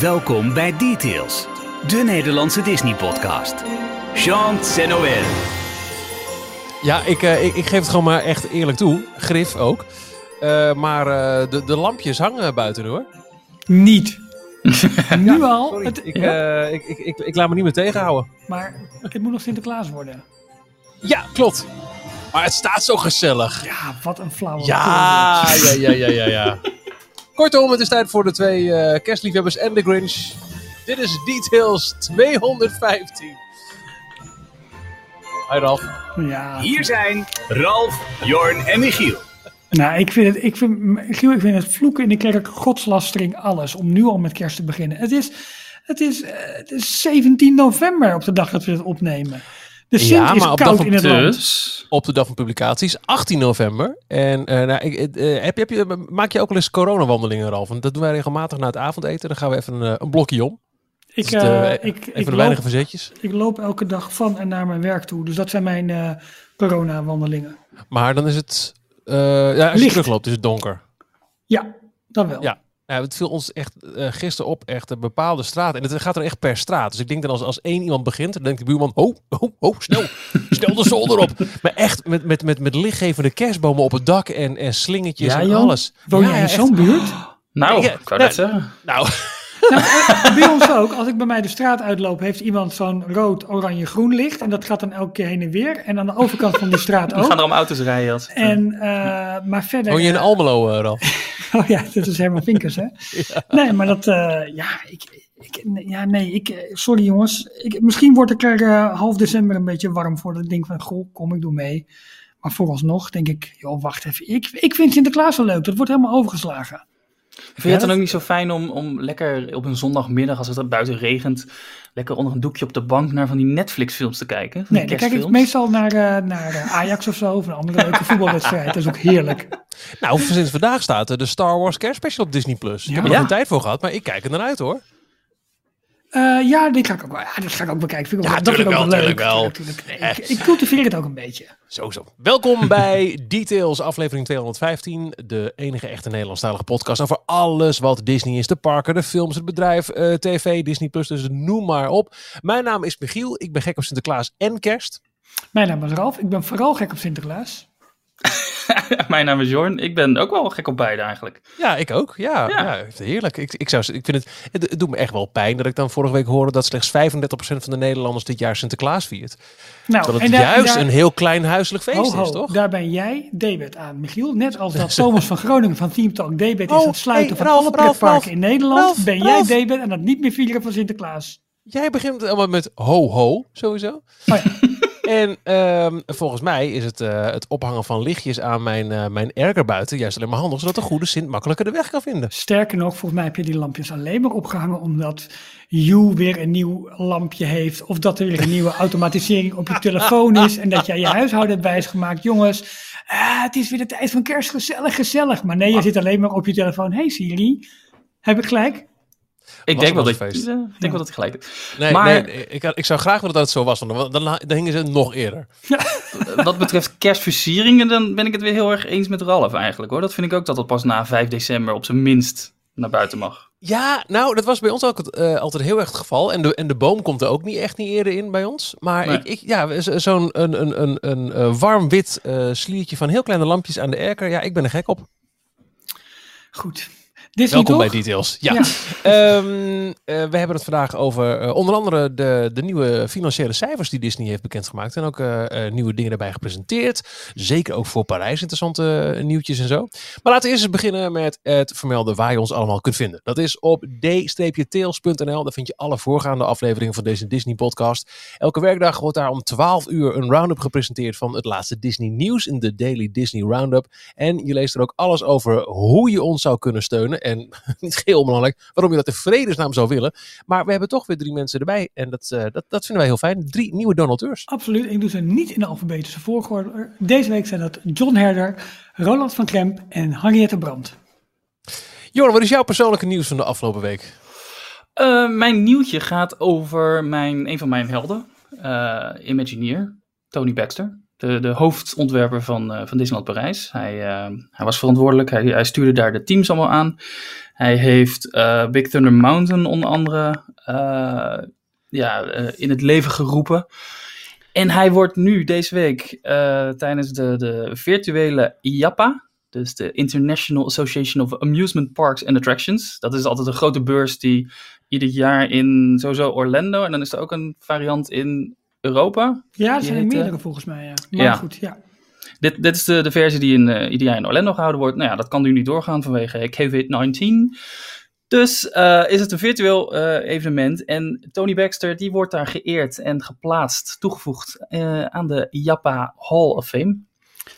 Welkom bij Details, de Nederlandse Disney-podcast. Jean Noël. Ja, ik, uh, ik, ik, geef het gewoon maar echt eerlijk toe. Grif ook. Uh, maar uh, de, de lampjes hangen buiten hoor. Niet. nu al. Sorry, het, ik, ja? ik, ik, ik, ik, laat me niet meer tegenhouden. Maar het moet nog Sinterklaas worden. Ja, klopt. Maar het staat zo gezellig. Ja, wat een flauwe. Ja, ja, ja, ja, ja, ja. Kortom, het is tijd voor de twee uh, kerstliefhebbers en de Grinch. Dit is Details 215. Hi Ralf. Ja. Hier zijn Ralf, Jorn en Michiel. Nou, ik vind het, ik vind, Michiel, ik vind het vloeken in de kerk, godslastering, alles. Om nu al met kerst te beginnen. Het is, het is, uh, het is 17 november op de dag dat we het opnemen. De Sint ja, is maar op, koud dag in het van, land. dus, op de dag van publicaties, 18 november. En uh, nou, ik, uh, heb je, heb je, maak je ook wel eens coronawandelingen, Ralf? Want dat doen wij regelmatig na het avondeten. Dan gaan we even een, een blokje om. Ik, dus de, uh, even ik, de ik weinige loop, verzetjes. Ik loop elke dag van en naar mijn werk toe. Dus dat zijn mijn corona-wandelingen. Maar dan is het... Ja, als je terugloopt is het donker. Ja, dan wel. Ja. Ja, het viel ons echt uh, gisteren op, echt een bepaalde straat. En het gaat er echt per straat. Dus ik denk dan als, als één iemand begint, dan denkt de buurman, ho, ho, ho, snel, snel de zolder op. Maar echt met, met, met, met lichtgevende kerstbomen op het dak en, en slingertjes ja, en joh. alles. Woon ja, jij in zo'n buurt? Nou, Ja, ik wou nou, net zeggen. Nou, Nou, eh, bij ons ook. Als ik bij mij de straat uitloop, heeft iemand zo'n rood, oranje, groen licht. En dat gaat dan elke keer heen en weer. En aan de overkant van de straat We gaan ook. er om auto's rijden. Als het, En, uh, maar verder... woon je in Almelo, uh, Ralf? Oh ja, dat is Herman Vinkers, hè? Ja. Nee, maar dat... Uh, ja, ik, ik, ja, nee, ik... Sorry jongens. Ik, misschien word ik er uh, half december een beetje warm voor. Dat ik denk van, goh, kom, ik doe mee. Maar vooralsnog denk ik, joh, wacht even. Ik, ik vind Sinterklaas wel leuk. Dat wordt helemaal overgeslagen. Vind je het dan ook niet zo fijn om, om lekker op een zondagmiddag, als het er buiten regent, lekker onder een doekje op de bank naar van die Netflix-films te kijken? Nee, dan kijk ik meestal naar, uh, naar Ajax of zo, of een andere leuke voetbalwedstrijd. Dat is ook heerlijk. Nou, sinds vandaag staat de Star Wars Kerstspecial op Disney+. Plus. Ik Ja. heb er nog Ja. geen tijd voor gehad, maar ik kijk er naar uit hoor. Uh, ja, dit ga ik ook wel, ja, dat ga ik ook bekijken. Vind ik Ja, ook, dat vind ik ook wel wel, leuk. tuurlijk Tuurlijk, nee, ik, ik cultiveer het ook een beetje. Zo, zo. Welkom bij Details, aflevering 215. De enige echte Nederlandstalige podcast over alles wat Disney is. De parken, de films, het bedrijf, uh, tv, Disney+, Plus, dus noem maar op. Mijn naam is Michiel, ik ben gek op Sinterklaas en kerst. Mijn naam is Ralf, ik ben vooral gek op Sinterklaas. Mijn naam is Jorn. Ik ben ook wel gek op beide eigenlijk. Ja, ik ook. Ja, ja. Ja. heerlijk. Ik, ik, zou, ik vind het, het, het doet me echt wel pijn dat ik dan vorige week hoorde dat slechts 35% van de Nederlanders dit jaar Sinterklaas viert. Nou, Terwijl het en daar- juist daar- een heel klein huiselijk feest Ho, ho, is, toch? daar ben jij debet aan, Michiel. Net als dat Thomas van Groningen van Team Talk debet is Oh, het sluiten hey, van Ralf, alle pretparken in Nederland. Ralf, ben jij debet aan het niet meer vieren van Sinterklaas. Jij begint allemaal met ho ho, sowieso. Oh ja. En ehm, volgens mij is het, eh, het ophangen van lichtjes aan mijn, eh, mijn erger buiten juist alleen maar handig, zodat de goede Sint makkelijker de weg kan vinden. Sterker nog, volgens mij heb je die lampjes alleen maar opgehangen omdat You weer een nieuw lampje heeft. Of dat er weer een nieuwe automatisering op je telefoon is. En dat jij je huishouden hebt wijsgemaakt. Jongens, ah, het is weer de tijd van kerst. Gezellig, gezellig. Maar nee, je zit alleen maar op je telefoon. Hey Siri, heb ik gelijk? Ik denk wel, dat, feest. ja, ik denk wel dat ik gelijk heb. Nee, Maar- nee ik, ik zou graag willen dat het zo was, want dan, dan, dan hingen ze nog eerder. Wat betreft kerstversieringen, dan ben ik het weer heel erg eens met Ralf eigenlijk hoor. Dat vind ik ook dat het pas na 5 december op zijn minst naar buiten mag. Ja, nou, dat was bij ons ook eh, altijd heel erg het geval. En de, en de boom komt er ook niet echt niet eerder in bij ons. Maar Nee. ik, ik, ja, zo- zo'n een, een, een, een, eh, warm wit eh, sliertje van heel kleine lampjes aan de erker. Ja, ik ben er gek op. Goed. Disney Welkom toch? bij Details. Ja. Ja. Ehm, eh, we hebben het vandaag over eh, onder andere de, de nieuwe financiële cijfers die Disney heeft bekendgemaakt. En ook eh, nieuwe dingen erbij gepresenteerd. Zeker ook voor Parijs interessante nieuwtjes en zo. Maar laten we eerst eens beginnen met het vermelden waar je ons allemaal kunt vinden. Dat is op d-tails.nl. Daar vind je alle voorgaande afleveringen van deze Disney podcast. Elke werkdag wordt daar om 12 uur een roundup gepresenteerd van het laatste Disney nieuws in de Daily Disney Roundup. En je leest er ook alles over hoe je ons zou kunnen steunen. En niet heel onbelangrijk, waarom je dat in vredesnaam zou willen. Maar we hebben toch weer drie mensen erbij. En dat, eh, dat, dat vinden wij heel fijn. Drie nieuwe donateurs. Absoluut. Ik doe ze niet in de alfabetische volgorde. Deze week zijn dat John Herder, Roland van Kremp en Henriette Brandt. Joran, wat is jouw persoonlijke nieuws van de afgelopen week? Eh, mijn nieuwtje gaat over mijn, een van mijn helden, eh, Imagineer, Tony Baxter. De, de hoofdontwerper van, uh, van Disneyland Parijs. Hij, uh, hij was verantwoordelijk, hij, hij, stuurde daar de teams allemaal aan. Hij heeft uh, Big Thunder Mountain onder andere ja, in het leven geroepen. En hij wordt nu deze week tijdens de, de virtuele IAPA, dus de International Association of Amusement Parks and Attractions. Dat is altijd een grote beurs die ieder jaar in sowieso Orlando. En dan is er ook een variant in Europa. Ja, er zijn er meerdere volgens mij. Ja. Maar ja. goed, ja. Dit, dit is de, de versie die in, uh, ieder jaar in Orlando gehouden wordt. Nou ja, dat kan nu niet doorgaan vanwege COVID-19. Dus uh, is het een virtueel uh, evenement. En Tony Baxter die wordt daar geëerd en geplaatst, toegevoegd aan de Japa Hall of Fame.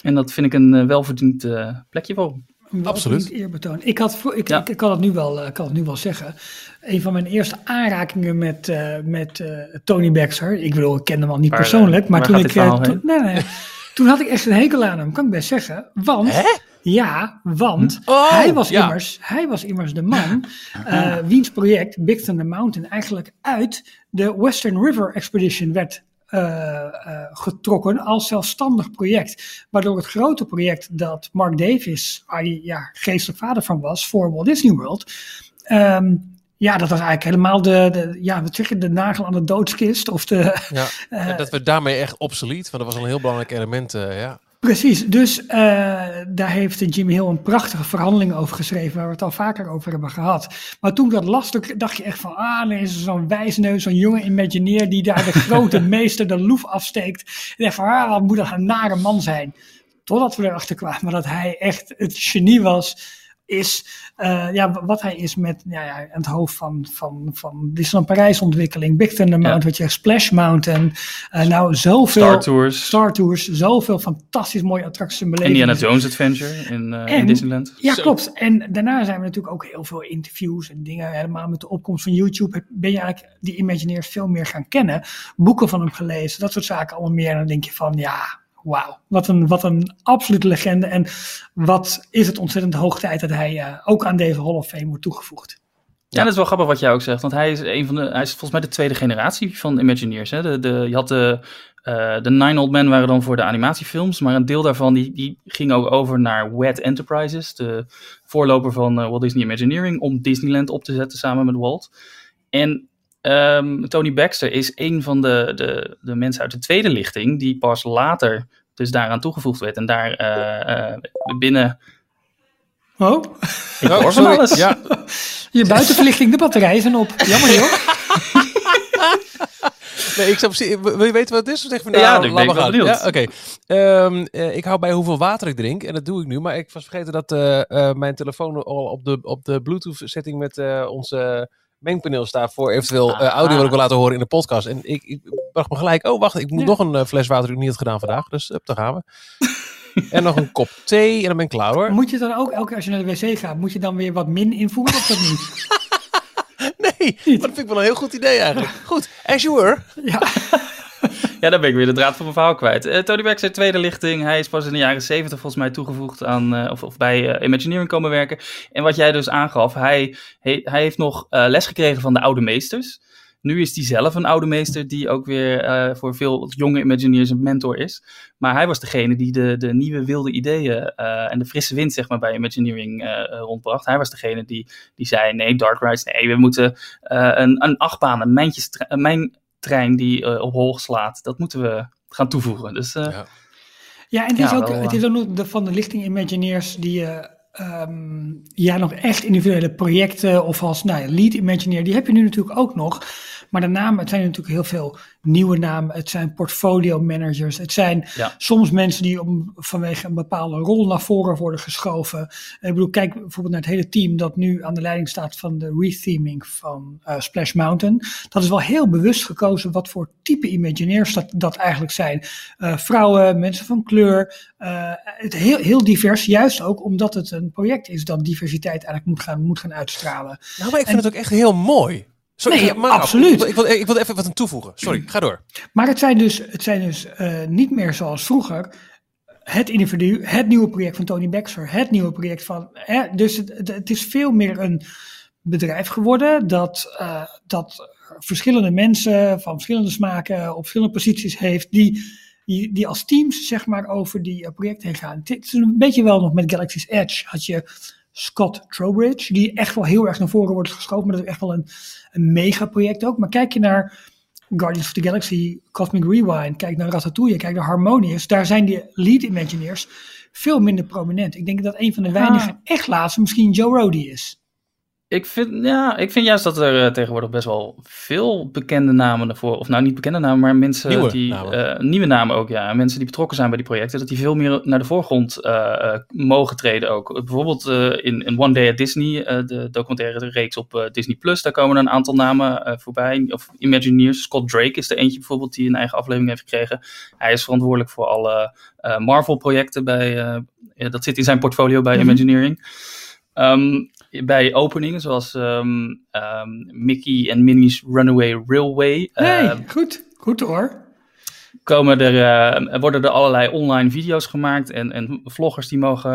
En dat vind ik een welverdiend plekje voor hem. Absoluut. Eerbetoon. Ik, had, ik, ik, ik, kan het nu wel, ik kan het nu wel zeggen. Een van mijn eerste aanrakingen met, uh, met uh, Tony Baxter. Ik bedoel, ik kende hem al niet waar, persoonlijk. Maar toen ik. To, nee, nee, toen had ik echt een hekel aan hem, kan ik best zeggen. Want. Hè? Ja, want oh, hij, was ja. immers, hij was immers de man uh, wiens project Big Thunder Mountain eigenlijk uit de Western River Expedition werd getrokken als zelfstandig project. Waardoor het grote project dat Mark Davis, waar hij ja, geestelijk vader van was, voor Walt Disney World. Um, ja, dat was eigenlijk helemaal de, de, ja, wat zeg je, de nagel aan de doodskist. Of de, ja, uh, dat werd daarmee echt obsolet, want dat was een heel belangrijk element, ja. Precies, dus uh, daar heeft Jimmy Hill een prachtige verhandeling over geschreven, waar we het al vaker over hebben gehad. Maar toen dat las, dacht je echt van, ah, er is zo'n wijsneus, zo'n jonge imagineer die daar de grote meester de loef afsteekt. En dacht van, ah, wat moet dat een nare man zijn. Totdat we erachter kwamen dat hij echt het genie was is, uh, ja, wat hij is met ja, ja, het hoofd van, van, van Disneyland Parijs ontwikkeling, Big Thunder Mountain, wat je zegt, Splash Mountain, uh, nou zoveel... Star Tours. Star Tours, zoveel fantastisch mooie attracties en belevingen. Indiana Jones Adventure in, uh, in Disneyland. Ja, Zo. klopt. En daarna zijn we natuurlijk ook heel veel interviews en dingen, helemaal met de opkomst van YouTube, ben je eigenlijk die Imagineers veel meer gaan kennen, boeken van hem gelezen, dat soort zaken allemaal meer. En dan denk je van, ja, wauw, wat een, wat een absolute legende. En wat is het ontzettend hoog tijd dat hij uh, ook aan deze Hall of Fame wordt toegevoegd. Ja, dat is wel grappig wat jij ook zegt. Want hij is een van de. Hij is volgens mij de tweede generatie van Imagineers. Hè? De, de, je had de. Uh, de Nine Old Men waren dan voor de animatiefilms, maar een deel daarvan die, die ging ook over naar WED Enterprises, de voorloper van uh, Walt Disney Imagineering, om Disneyland op te zetten samen met Walt. En um, Tony Baxter is een van de, de, de mensen uit de tweede lichting die pas later dus daaraan toegevoegd werd en daar uh, uh, binnen... Oh? Ik hoor van alles. Ja. Je buitenverlichting, de batterijen zijn op. Jammer joh. Nee, ik zou precies, wil je weten wat het is? Zeg van, nou, ja, ik laat ben maar gaan. benieuwd. Ja, oké. Okay. Um, uh, ik hou bij hoeveel water ik drink en dat doe ik nu. Maar ik was vergeten dat uh, uh, mijn telefoon al op de, op de Bluetooth setting met onze mengpaneel staat voor eventueel uh, audio wat ik wil laten horen in de podcast. En ik, ik bracht me gelijk, oh wacht, ik moet ja. nog een uh, fles water die ik niet had gedaan vandaag. Dus up, daar gaan we. en nog een kop thee en dan ben ik klaar hoor. Moet je dan ook, elke keer als je naar de wc gaat, moet je dan weer wat min invoeren of dat niet? nee, dat vind ik wel een heel goed idee eigenlijk. Goed, as you were. Ja. Ja, daar ben ik weer de draad van mijn verhaal kwijt. Uh, Tony Baxter, tweede lichting. Hij is pas in de jaren zeventig volgens mij toegevoegd aan, uh, of, of bij uh, Imagineering komen werken. En wat jij dus aangaf, hij, hij, heeft nog les gekregen van de oude meesters. Nu is hij zelf een oude meester die ook weer voor veel jonge Imagineers een mentor is. Maar hij was degene die de, de nieuwe wilde ideeën en de frisse wind zeg maar, bij Imagineering rondbracht. Hij was degene die, die zei, nee, Dark Rides, nee, we moeten een, een achtbaan, een mijntjes, een mijn trein die uh, op hol slaat. Dat moeten we gaan toevoegen. Dus, uh, ja. ja, en het is, ja, ook, wel, het is ook nog de, van de lichting Imagineers die uh, um, ja, nog echt individuele projecten of als nou, ja, lead Imagineer, die heb je nu natuurlijk ook nog. Maar de namen, het zijn natuurlijk heel veel nieuwe namen. Het zijn portfolio managers. Het zijn ja. soms mensen die om, vanwege een bepaalde rol naar voren worden geschoven. Ik bedoel, kijk bijvoorbeeld naar het hele team dat nu aan de leiding staat van de retheming van uh, Splash Mountain. Dat is wel heel bewust gekozen wat voor type Imagineers dat, dat eigenlijk zijn. Uh, vrouwen, mensen van kleur. Uh, het heel, heel divers, juist ook omdat het een project is dat diversiteit eigenlijk moet gaan, moet gaan uitstralen. Nou, maar ik vind en, het ook echt heel mooi. Sorry, nee, maar absoluut. Ik wil, ik wil even wat aan toevoegen. Sorry, ga door. Maar het zijn dus, het zijn dus uh, niet meer zoals vroeger het individu, het nieuwe project van Tony Baxter, het nieuwe project van. Hè, dus het, het, is veel meer een bedrijf geworden dat, uh, dat verschillende mensen van verschillende smaken op verschillende posities heeft die die, die als teams zeg maar over die uh, projecten heen gaan. Het is een beetje wel nog met Galaxy's Edge. Had je Scott Trowbridge, die echt wel heel erg naar voren wordt geschoven. Maar dat is echt wel een, een mega project ook. Maar kijk je naar Guardians of the Galaxy, Cosmic Rewind, kijk naar Ratatouille, kijk naar Harmonious. Daar zijn die lead Imagineers veel minder prominent. Ik denk dat een van de weinige ah. echt laatste misschien Joe Rody is. Ik vind, ja, ik vind juist dat er uh, tegenwoordig best wel veel bekende namen ervoor, of nou niet bekende namen, maar mensen nieuwe die, namen. Uh, nieuwe namen ook, ja, mensen die betrokken zijn bij die projecten, dat die veel meer naar de voorgrond uh, mogen treden ook. Bijvoorbeeld in, in One Day at Disney, de documentaire reeks op Disney Plus, daar komen er een aantal namen voorbij, of Imagineers. Scott Drake is er eentje bijvoorbeeld die een eigen aflevering heeft gekregen. Hij is verantwoordelijk voor alle Marvel projecten bij, dat zit in zijn portfolio bij mm -hmm. Imagineering. Um, bij openingen, zoals um, um, Mickey en Minnie's Runaway Railway. Nee, uh, goed. Goed hoor. Komen er, uh, worden er allerlei online video's gemaakt en, en vloggers die mogen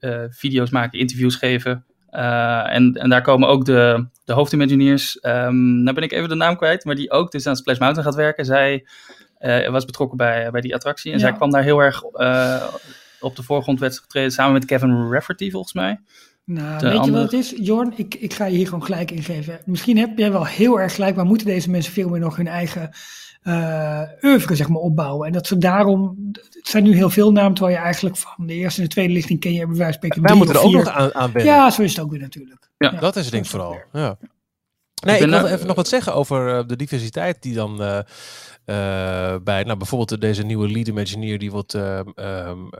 uh, video's maken, interviews geven. en, en daar komen ook de, de hoofdimagineers, um, nou ben ik even de naam kwijt, maar die ook dus aan Splash Mountain gaat werken. Zij was betrokken bij, bij die attractie en ja. zij kwam daar heel erg op de voorgrond werd getreden samen met Kevin Rafferty volgens mij. Nou, weet je wat het is, Jorn? Ik, ik ga je hier gewoon gelijk in geven. Misschien heb jij wel heel erg gelijk, maar moeten deze mensen veel meer nog hun eigen uh, oeuvre zeg maar, opbouwen. En dat ze daarom, het zijn nu heel veel namen, terwijl je eigenlijk van de eerste en de tweede lichting ken je bij wijze van spreken Wij moeten er ook nog aan, aan Ja, zo is het ook weer natuurlijk. Ja, ja dat is het ding vooral. Ja. Nee, ik, wil even nog wat zeggen over uh, de diversiteit die dan uh, bij, nou bijvoorbeeld deze nieuwe lead imagineer die wordt um,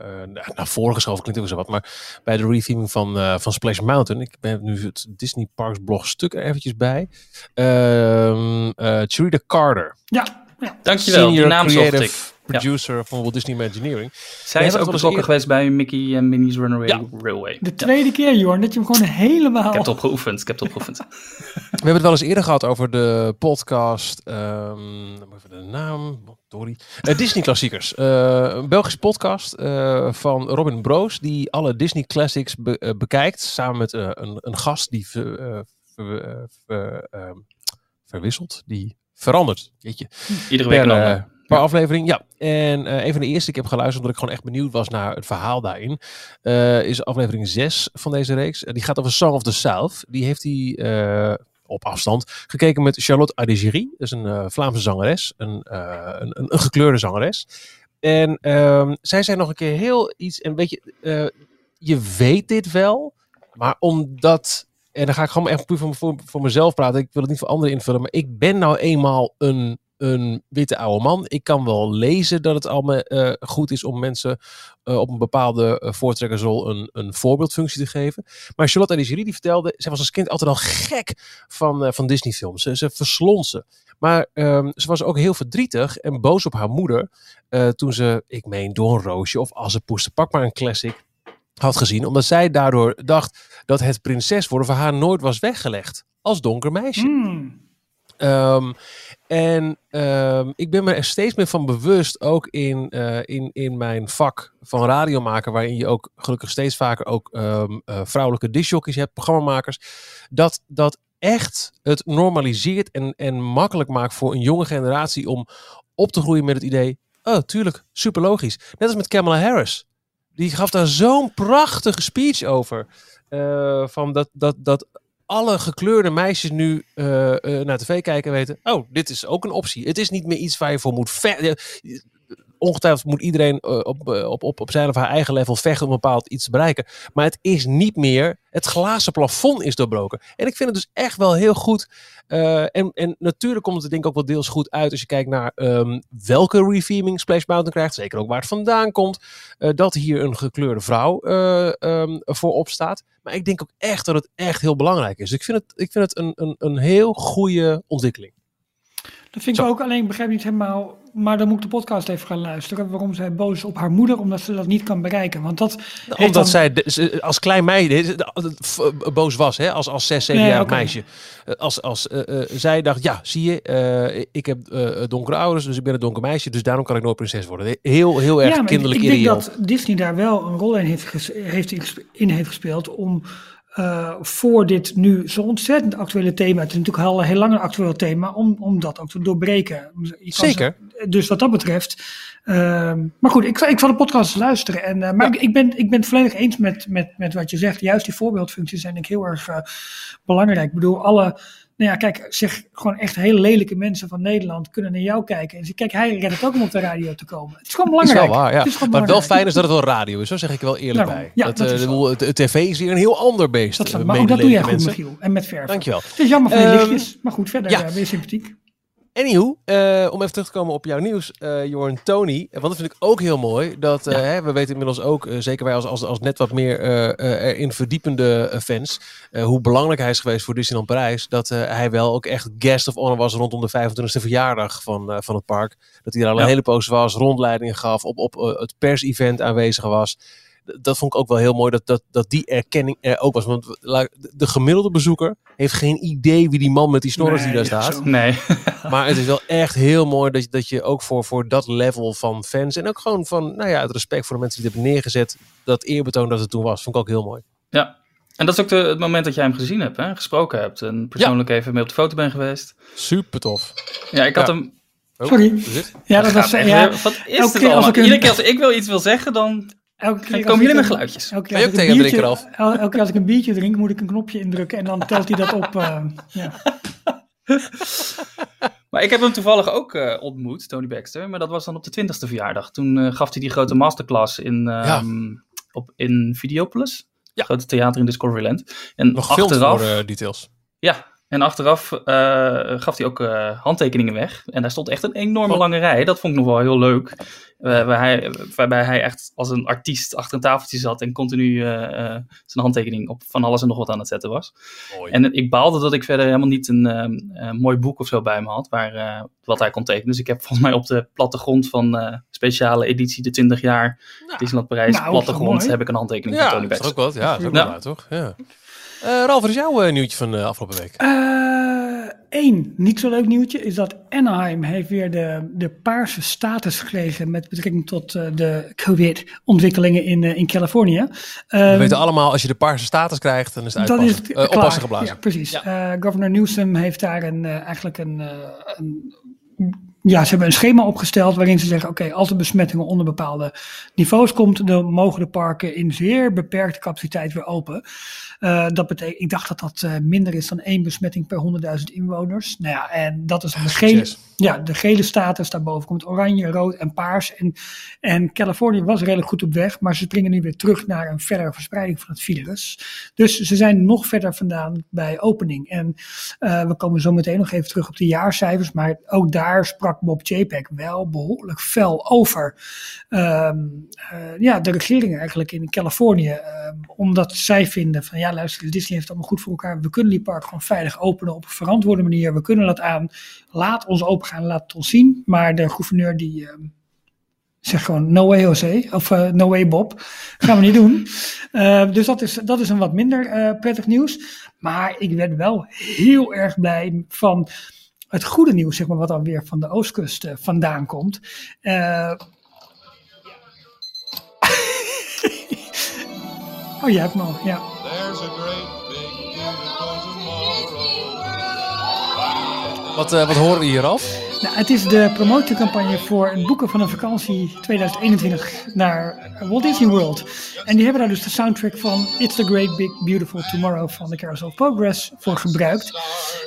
naar voren geschoven, klinkt ook zo wat, maar bij de retheming van, van Splash Mountain, ik ben nu het Disney Parks blog stuk er eventjes bij, uh, Cherita Carter. Ja, ja. Dankjewel, Senior die naam creative ik. producer ja. van Walt Disney Imagineering. Zij is ook betrokken geweest bij Mickey en Minnie's Runaway ja. Railway. De tweede keer, Jorn, dat je hem gewoon helemaal... Ik heb het opgeoefend, ik heb het opgeoefend. We hebben het wel eens eerder gehad over de podcast, um, even de naam, sorry, uh, Disney Klassiekers. Uh, een Belgische podcast uh, van Robin Broos, die alle Disney Classics be bekijkt, samen met een, een, gast die ver, ver, ver, verwisselt, die verandert. Weet je. Iedere week per, een per aflevering, ja. En uh, een van de eerste ik heb geluisterd, omdat ik gewoon echt benieuwd was naar het verhaal daarin, uh, is aflevering 6 van deze reeks. Uh, die gaat over Song of the South. Die heeft hij op afstand gekeken met Charlotte Adigéry. Dat is een Vlaamse zangeres, een, een, een, een, gekleurde zangeres. En ehm, zij zei nog een keer heel iets, en weet je, je weet dit wel, maar omdat en dan ga ik gewoon echt puur voor, voor, mezelf praten. Ik wil het niet voor anderen invullen. Maar ik ben nou eenmaal een, een witte oude man. Ik kan wel lezen dat het allemaal uh, goed is om mensen uh, op een bepaalde uh, voortrekkersrol een, een voorbeeldfunctie te geven. Maar Charlotte Adigéry die vertelde, zij was als kind altijd al gek van, van Disney films. Ze, ze verslond ze. Maar um, ze was ook heel verdrietig en boos op haar moeder. toen ze, ik meen, door een roosje of poeste, pak maar een classic had gezien, omdat zij daardoor dacht dat het prinses worden voor haar nooit was weggelegd als donker meisje. Mm. Um, en um, ik ben me er steeds meer van bewust, ook in, uh, in, in mijn vak van radiomaker, waarin je ook gelukkig steeds vaker ook um, uh, vrouwelijke discjockeys hebt, programmamakers, dat, dat echt het normaliseert en, en makkelijk maakt voor een jonge generatie om op te groeien met het idee, oh tuurlijk, super logisch. Net als met Kamala Harris. Die gaf daar zo'n prachtige speech over. Uh, van dat, dat, dat alle gekleurde meisjes nu uh, uh, naar tv kijken en weten: oh, dit is ook een optie. Het is niet meer iets waar je voor moet vechten. Ongetwijfeld moet iedereen uh, op, op, op, op zijn of haar eigen level vechten om bepaald iets te bereiken. Maar het is niet meer. Het glazen plafond is doorbroken. En ik vind het dus echt wel heel goed. en, en natuurlijk komt het denk ik ook wel deels goed uit als je kijkt naar um, welke refeaming Splash Mountain krijgt. Zeker ook waar het vandaan komt. dat hier een gekleurde vrouw um, voorop staat. Maar ik denk ook echt dat het echt heel belangrijk is. Ik vind het, ik vind het een, een, een heel goede ontwikkeling. Dat vind ik Zo. ook, alleen ik begrijp niet helemaal, maar dan moet ik de podcast even gaan luisteren. Waarom zij boos is op haar moeder, omdat ze dat niet kan bereiken. Want dat omdat dan... zij als klein meisje boos was, hè? Als, als 6, 7 Nee, jaar meisje. Als, als uh, uh, zij dacht, ja, zie je, uh, ik heb donkere ouders, dus ik ben een donker meisje, dus daarom kan ik nooit prinses worden. Heel, heel erg ja, kinderlijk ik, ik denk dat Disney daar wel een rol in heeft, heeft in heeft gespeeld om uh, voor dit nu zo ontzettend actuele thema, het is natuurlijk al een heel lang een actueel thema, om, om dat ook te doorbreken. Zeker. Ze, dus wat dat betreft. ehm, maar goed, ik, zal- ik zal de podcast luisteren. En, eh, maar ik, ik, ben, ik ben het volledig eens met, met, met wat je zegt. Juist die voorbeeldfuncties zijn denk ik heel erg eh, belangrijk. Ik bedoel, alle. Nou ja, kijk, zeg gewoon echt hele lelijke mensen van Nederland kunnen naar jou kijken. En zeggen, kijk, hij redt het ook om op de radio te komen. Het is gewoon Dat is belangrijk. wel waar, ja. Het is Maar wel belangrijk. fijn is dat het wel radio is, zo zeg ik wel eerlijk Daarom. bij. Ja, dat, dat het, het tv is hier een heel ander beest. Dat, eh, maar ook dat doe jij goed, mensen. Michiel. En met verf. Dankjewel. Het is jammer voor die Ehm, lichtjes. Maar goed, verder ja. eh, weer sympathiek. Anywho, eh, om even terug te komen op jouw nieuws, eh Jorn Tony. Want dat vind ik ook heel mooi. Dat, eh, hè, we weten inmiddels ook, zeker wij als, als, als net wat meer erin verdiepende fans, hoe belangrijk hij is geweest voor Disneyland Parijs. Dat hij wel ook echt guest of honor was rondom de 25e verjaardag van, van het park. Dat hij daar al Ja. een hele poos was, rondleidingen gaf, op, op het persevent aanwezig was. Dat vond ik ook wel heel mooi, dat, dat, dat die erkenning er ook was. Want de gemiddelde bezoeker heeft geen idee wie die man met die snorrers die Nee, daar staat. zo. Nee. Maar het is wel echt heel mooi dat je, dat je ook voor, voor dat level van fans en ook gewoon van nou ja, het respect voor de mensen die het hebben neergezet, dat eerbetoon dat het toen was, vond ik ook heel mooi. Ja. En dat is ook de, het moment dat jij hem gezien hebt, hè? gesproken hebt. En persoonlijk even mee op de foto bent geweest. Super tof. Ja, ik had Ja. hem... Oh, Sorry. Ja, dat was... Ja, weer- wat is elke het keer als allemaal? ik een- Iedere keer als ik wil iets wil zeggen, dan elke keer komen ik jullie met een- geluidjes. Elke Ben keer, als ook ik een biertje, drinken, el- elke keer als ik een biertje drink, moet ik een knopje indrukken en dan telt hij dat op. eh, ja. Maar ik heb hem toevallig ook eh, ontmoet, Tony Baxter. Maar dat was dan op de 20ste verjaardag. Toen eh, gaf hij die grote masterclass in, ehm, op, in Videopolis. Ja. Grote theater in Discoveryland. En Nog gefilmd achteraf, voor de details. ja, en achteraf eh, gaf hij ook eh, handtekeningen weg. En daar stond echt een enorme Oh. lange rij. Dat vond ik nog wel heel leuk. Eh, waar hij, waarbij hij echt als een artiest achter een tafeltje zat en continu zijn handtekening op van alles en nog wat aan het zetten was. Mooi. En ik baalde dat ik verder helemaal niet een, een mooi boek of zo bij me had, waar, wat hij kon tekenen. Dus ik heb volgens mij op de plattegrond van speciale editie de 20 jaar Disneyland Parijs Nou, plattegrond heb ik een handtekening ja, van Tony dat is ook wat. Ja, dat is ook Ja. wel waar, toch? Ja. Eh, Ralf, wat is jouw eh, nieuwtje van de afgelopen week? Eén niet zo leuk nieuwtje is dat Anaheim heeft weer de, de paarse status gekregen met betrekking tot eh, de COVID-ontwikkelingen in, eh, in Californië. We Ehm, weten allemaal, als je de paarse status krijgt, dan is het dan uitpassen. is het Eh, klaar. oppassen geblazen. Ja, precies. Eh, Governor Newsom heeft daar een, eh, eigenlijk een, eh, een ja, ze hebben een schema opgesteld waarin ze zeggen: oké, als er besmettingen onder bepaalde niveaus komt, dan mogen de parken in zeer beperkte capaciteit weer open. Eh, dat betekent, ik dacht dat dat eh, minder is dan één besmetting per 100.000 inwoners. Nou ja, en dat is dan de gele, Succes. Ja, de gele status. Daarboven komt oranje, rood en paars. En, en Californië was redelijk goed op weg, maar ze springen nu weer terug naar een verdere verspreiding van het virus. Dus ze zijn nog verder vandaan bij opening. En eh, we komen zo meteen nog even terug op de jaarcijfers, maar ook daar sprak Bob JPEG wel behoorlijk fel over. Ehm, eh, ja, de regering eigenlijk in Californië, ehm, omdat zij vinden van ja, luister, Disney heeft het allemaal goed voor elkaar. We kunnen die park gewoon veilig openen op een verantwoorde manier. We kunnen dat aan. Laat ons open gaan, laat het ons zien. Maar de gouverneur die ehm, zegt gewoon no way Jose, of eh, no way Bob. Gaan we niet doen. Eh, dus dat is, dat is een wat minder eh, prettig nieuws. Maar ik werd wel heel erg blij van het goede nieuws, zeg maar, wat dan weer van de oostkust vandaan komt. Oh, je hebt al, ja. There's a great Wat, eh, wat horen we hier, Ralf? Nou, het is de promotiecampagne voor het boeken van een vakantie 2021 naar Walt Disney World. En die hebben daar dus de soundtrack van It's the Great Big Beautiful Tomorrow van de Carousel Progress voor gebruikt.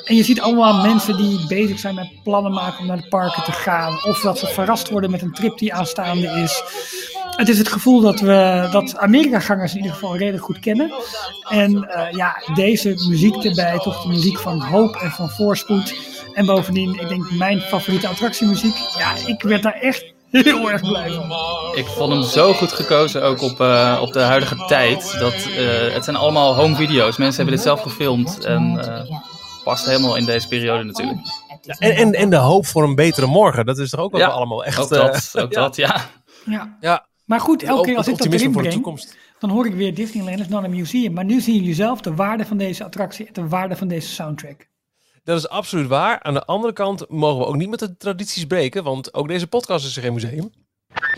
En je ziet allemaal mensen die bezig zijn met plannen maken om naar de parken te gaan. Of dat ze verrast worden met een trip die aanstaande is. Het is het gevoel dat we dat Amerika-gangers in ieder geval redelijk goed kennen. En eh, ja, deze muziek erbij, toch de muziek van hoop en van voorspoed. En bovendien, ik denk mijn favoriete attractiemuziek. Ja, ik werd daar echt heel erg blij van. Ik vond hem zo goed gekozen, ook op, eh, op de huidige tijd. Dat, eh, het zijn allemaal home video's. Mensen hebben dit zelf gefilmd. En eh, past helemaal in deze periode natuurlijk. En, en, en de hoop voor een betere morgen. Dat is toch ook wel Ja, allemaal echt... Ook eh, dat, ook ja. dat, ja. Ja. Ja, Maar goed, elke keer als ik dat erin voor de breng, toekomst. dan hoor ik weer Disneyland is not een museum. Maar nu zien jullie zelf de waarde van deze attractie en de waarde van deze soundtrack. Dat is absoluut waar. Aan de andere kant mogen we ook niet met de tradities breken, want ook deze podcast is geen museum.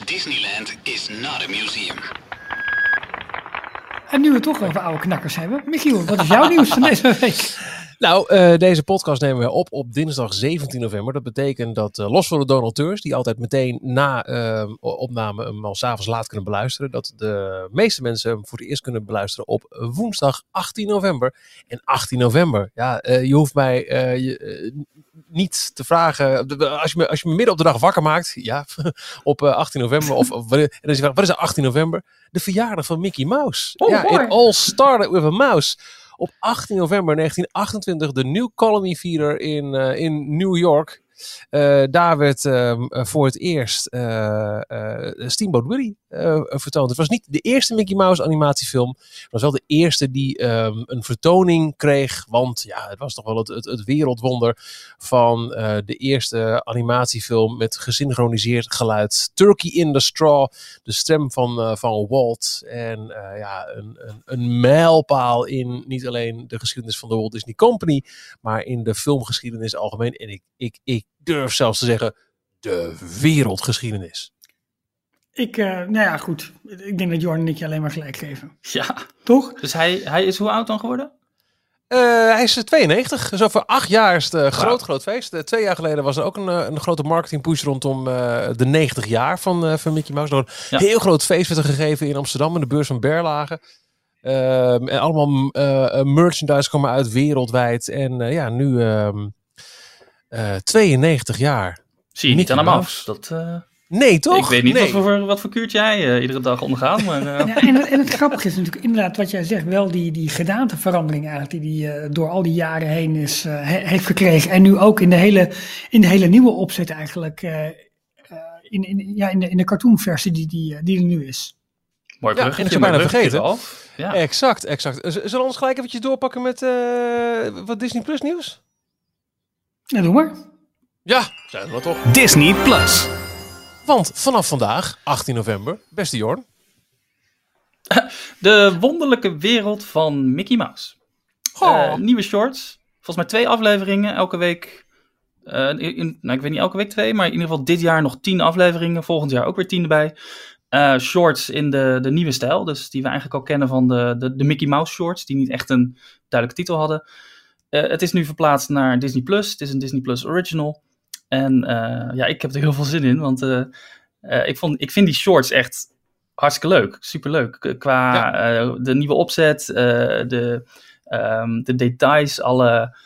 Disneyland is not a museum. En nu we het toch over oude knakkers hebben. Michiel, wat is jouw nieuws van deze week? Nou, eh, deze podcast nemen we op op dinsdag 17 november. Dat betekent dat eh, los van de donateurs, die altijd meteen na eh, opname hem al s'avonds laat kunnen beluisteren, dat de meeste mensen hem voor het eerst kunnen beluisteren op woensdag 18 november. En 18 november, ja, eh, je hoeft mij je, niet te vragen, als je, me, als je me midden op de dag wakker maakt, ja, op eh, 18 november, of, of en dan is je vraagt, wat is er 18 november? De verjaardag van Mickey Mouse. Oh, ja, mooi. it all started with a mouse. Op 18 november 1928 de New Colony Theater in, eh, in New York. Eh, daar werd ehm, eh, voor het eerst eh, Steamboat Willie vertoond. Het was niet de eerste Mickey Mouse animatiefilm. Het was wel de eerste die ehm, een vertoning kreeg. Want ja, het was toch wel het, het, het wereldwonder van de eerste animatiefilm met gesynchroniseerd geluid. Turkey in the Straw, de stem van, van Walt. En ja, een, een, een mijlpaal in niet alleen de geschiedenis van de Walt Disney Company, maar in de filmgeschiedenis algemeen. En ik, ik, ik durf zelfs te zeggen, de wereldgeschiedenis. Ik, eh, nou ja, goed. Ik denk dat Jorn en ik je alleen maar gelijk geven. Ja, Toch? dus hij, hij is hoe oud dan geworden? Eh, hij is 92, dus over acht jaar is het een groot, groot feest. Eh, twee jaar geleden was er ook een, eh, een grote marketingpush rondom eh, de 90 jaar van, eh, van Mickey Mouse. Nog een Ja. heel groot feest werd er gegeven in Amsterdam, in de beurs van Berlage. Ehm, en allemaal eh, eh, merchandise kwam uit wereldwijd. En eh, ja, nu ehm, eh, 92 jaar. Zie je niet aan hem Mouse. af. Dat, eh, Nee, toch? ik weet niet nee. wat, voor, wat voor kuurtje jij eh, iedere dag ondergaat, maar eh, Ja, en, het- en het grappige is natuurlijk inderdaad wat jij zegt, wel die, die gedaanteverandering eigenlijk, die hij door al die jaren heen is, eh, he- heeft gekregen. En nu ook in de hele, in de hele nieuwe opzet eigenlijk, eh, eh, in, in, ja, in, de, in de cartoonversie die, die, eh, die er nu is. mooi Ja, bruggetje. en ik zou bijna vergeten. Ralf. Ja. Exact, exact. Z- Zullen we ons gelijk eventjes doorpakken met eh, wat Disney Plus nieuws? Nou, doe maar. Ja, zijn we toch. Disney Plus. Want vanaf vandaag, 18 november, beste Jorn. De wonderlijke wereld van Mickey Mouse. Eh, nieuwe shorts. Volgens mij twee afleveringen elke week. Eh, in, in- nou, ik weet niet elke week twee, maar in ieder geval dit jaar nog tien afleveringen. Volgend jaar ook weer tien erbij. Eh, shorts in de, de nieuwe stijl. Dus die we eigenlijk al kennen van de, de, de Mickey Mouse shorts. Die niet echt een duidelijke titel hadden. Eh, het is nu verplaatst naar Disney Plus. Het is een Disney Plus original. En eh, ja, ik heb er heel veel zin in. Want eh, ik, vond, ik vind die shorts echt hartstikke leuk. Superleuk. Qua de nieuwe opzet, de, ehm, de details, alle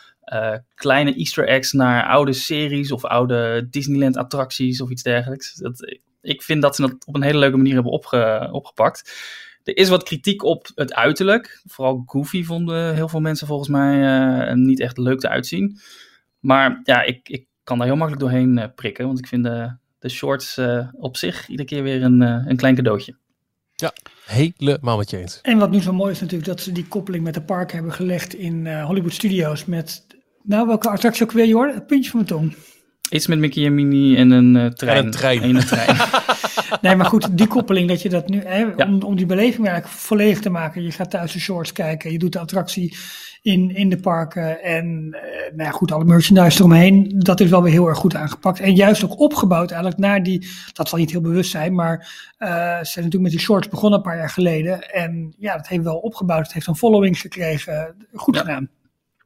kleine easter eggs naar oude series of oude Disneyland attracties of iets dergelijks. Dat, ik vind dat ze dat op een hele leuke manier hebben opge- opgepakt. Er is wat kritiek op het uiterlijk. Vooral Goofy vonden heel veel mensen volgens mij eh, niet echt leuk te uitzien. Maar ja, ik, ik kan daar heel makkelijk doorheen eh, prikken. Want ik vind de, de shorts eh, op zich iedere keer weer een, een klein cadeautje. Helemaal met je eens. En wat nu zo mooi is natuurlijk dat ze die koppeling met de parken hebben gelegd in eh, Hollywood Studios met, nou welke attractie ook weer Jorn? Het puntje van mijn tong. Iets met Mickey en Minnie en een eh, trein. En een trein. En een trein. Nee, maar goed, die koppeling dat je dat nu, hè, Ja. om, om die beleving eigenlijk volledig te maken. Je gaat thuis de shorts kijken, je doet de attractie in, in de parken en eh, nou ja, goed, alle merchandise eromheen. Dat is wel weer heel erg goed aangepakt. En juist ook opgebouwd eigenlijk naar die, dat zal niet heel bewust zijn, maar eh, ze zijn natuurlijk met die shorts begonnen een paar jaar geleden. En ja, dat heeft wel opgebouwd, het heeft een following gekregen. Goed Ja. gedaan.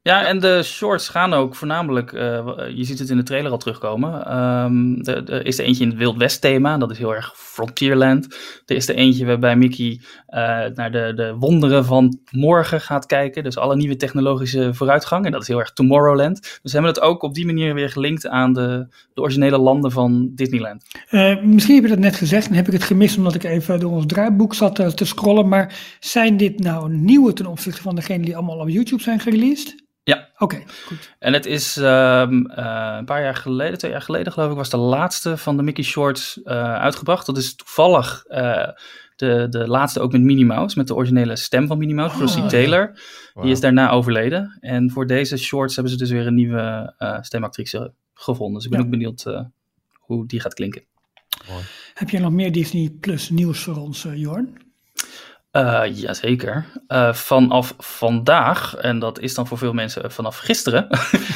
Ja, en de shorts gaan ook voornamelijk, eh, je ziet het in de trailer al terugkomen. Ehm, Er is er eentje in het Wild West thema, dat is heel erg Frontierland. Er is er eentje waarbij Mickey eh, naar de, de wonderen van morgen gaat kijken. Dus alle nieuwe technologische vooruitgang. En dat is heel erg Tomorrowland. Dus we hebben het ook op die manier weer gelinkt aan de, de originele landen van Disneyland. Eh, misschien heb je dat net gezegd en heb ik het gemist omdat ik even door ons draaiboek zat te scrollen. Maar zijn dit nou nieuwe ten opzichte van degene die allemaal op YouTube zijn gereleased? Ja. Oké, goed. En het is ehm, eh, een paar jaar geleden, twee jaar geleden geloof ik, was de laatste van de Mickey Shorts eh, uitgebracht. Dat is toevallig eh, de, de laatste ook met Minnie Mouse, met de originele stem van Minnie Mouse, Oh, ja. Taylor. Die is daarna overleden. En voor deze shorts hebben ze dus weer een nieuwe eh, stemactrice gevonden. Dus ik ben Ja. ook benieuwd eh, hoe die gaat klinken. Heb jij nog meer Disney Plus nieuws voor ons, eh, Jorn? Eh jazeker. Eh, vanaf vandaag, en dat is dan voor veel mensen vanaf gisteren,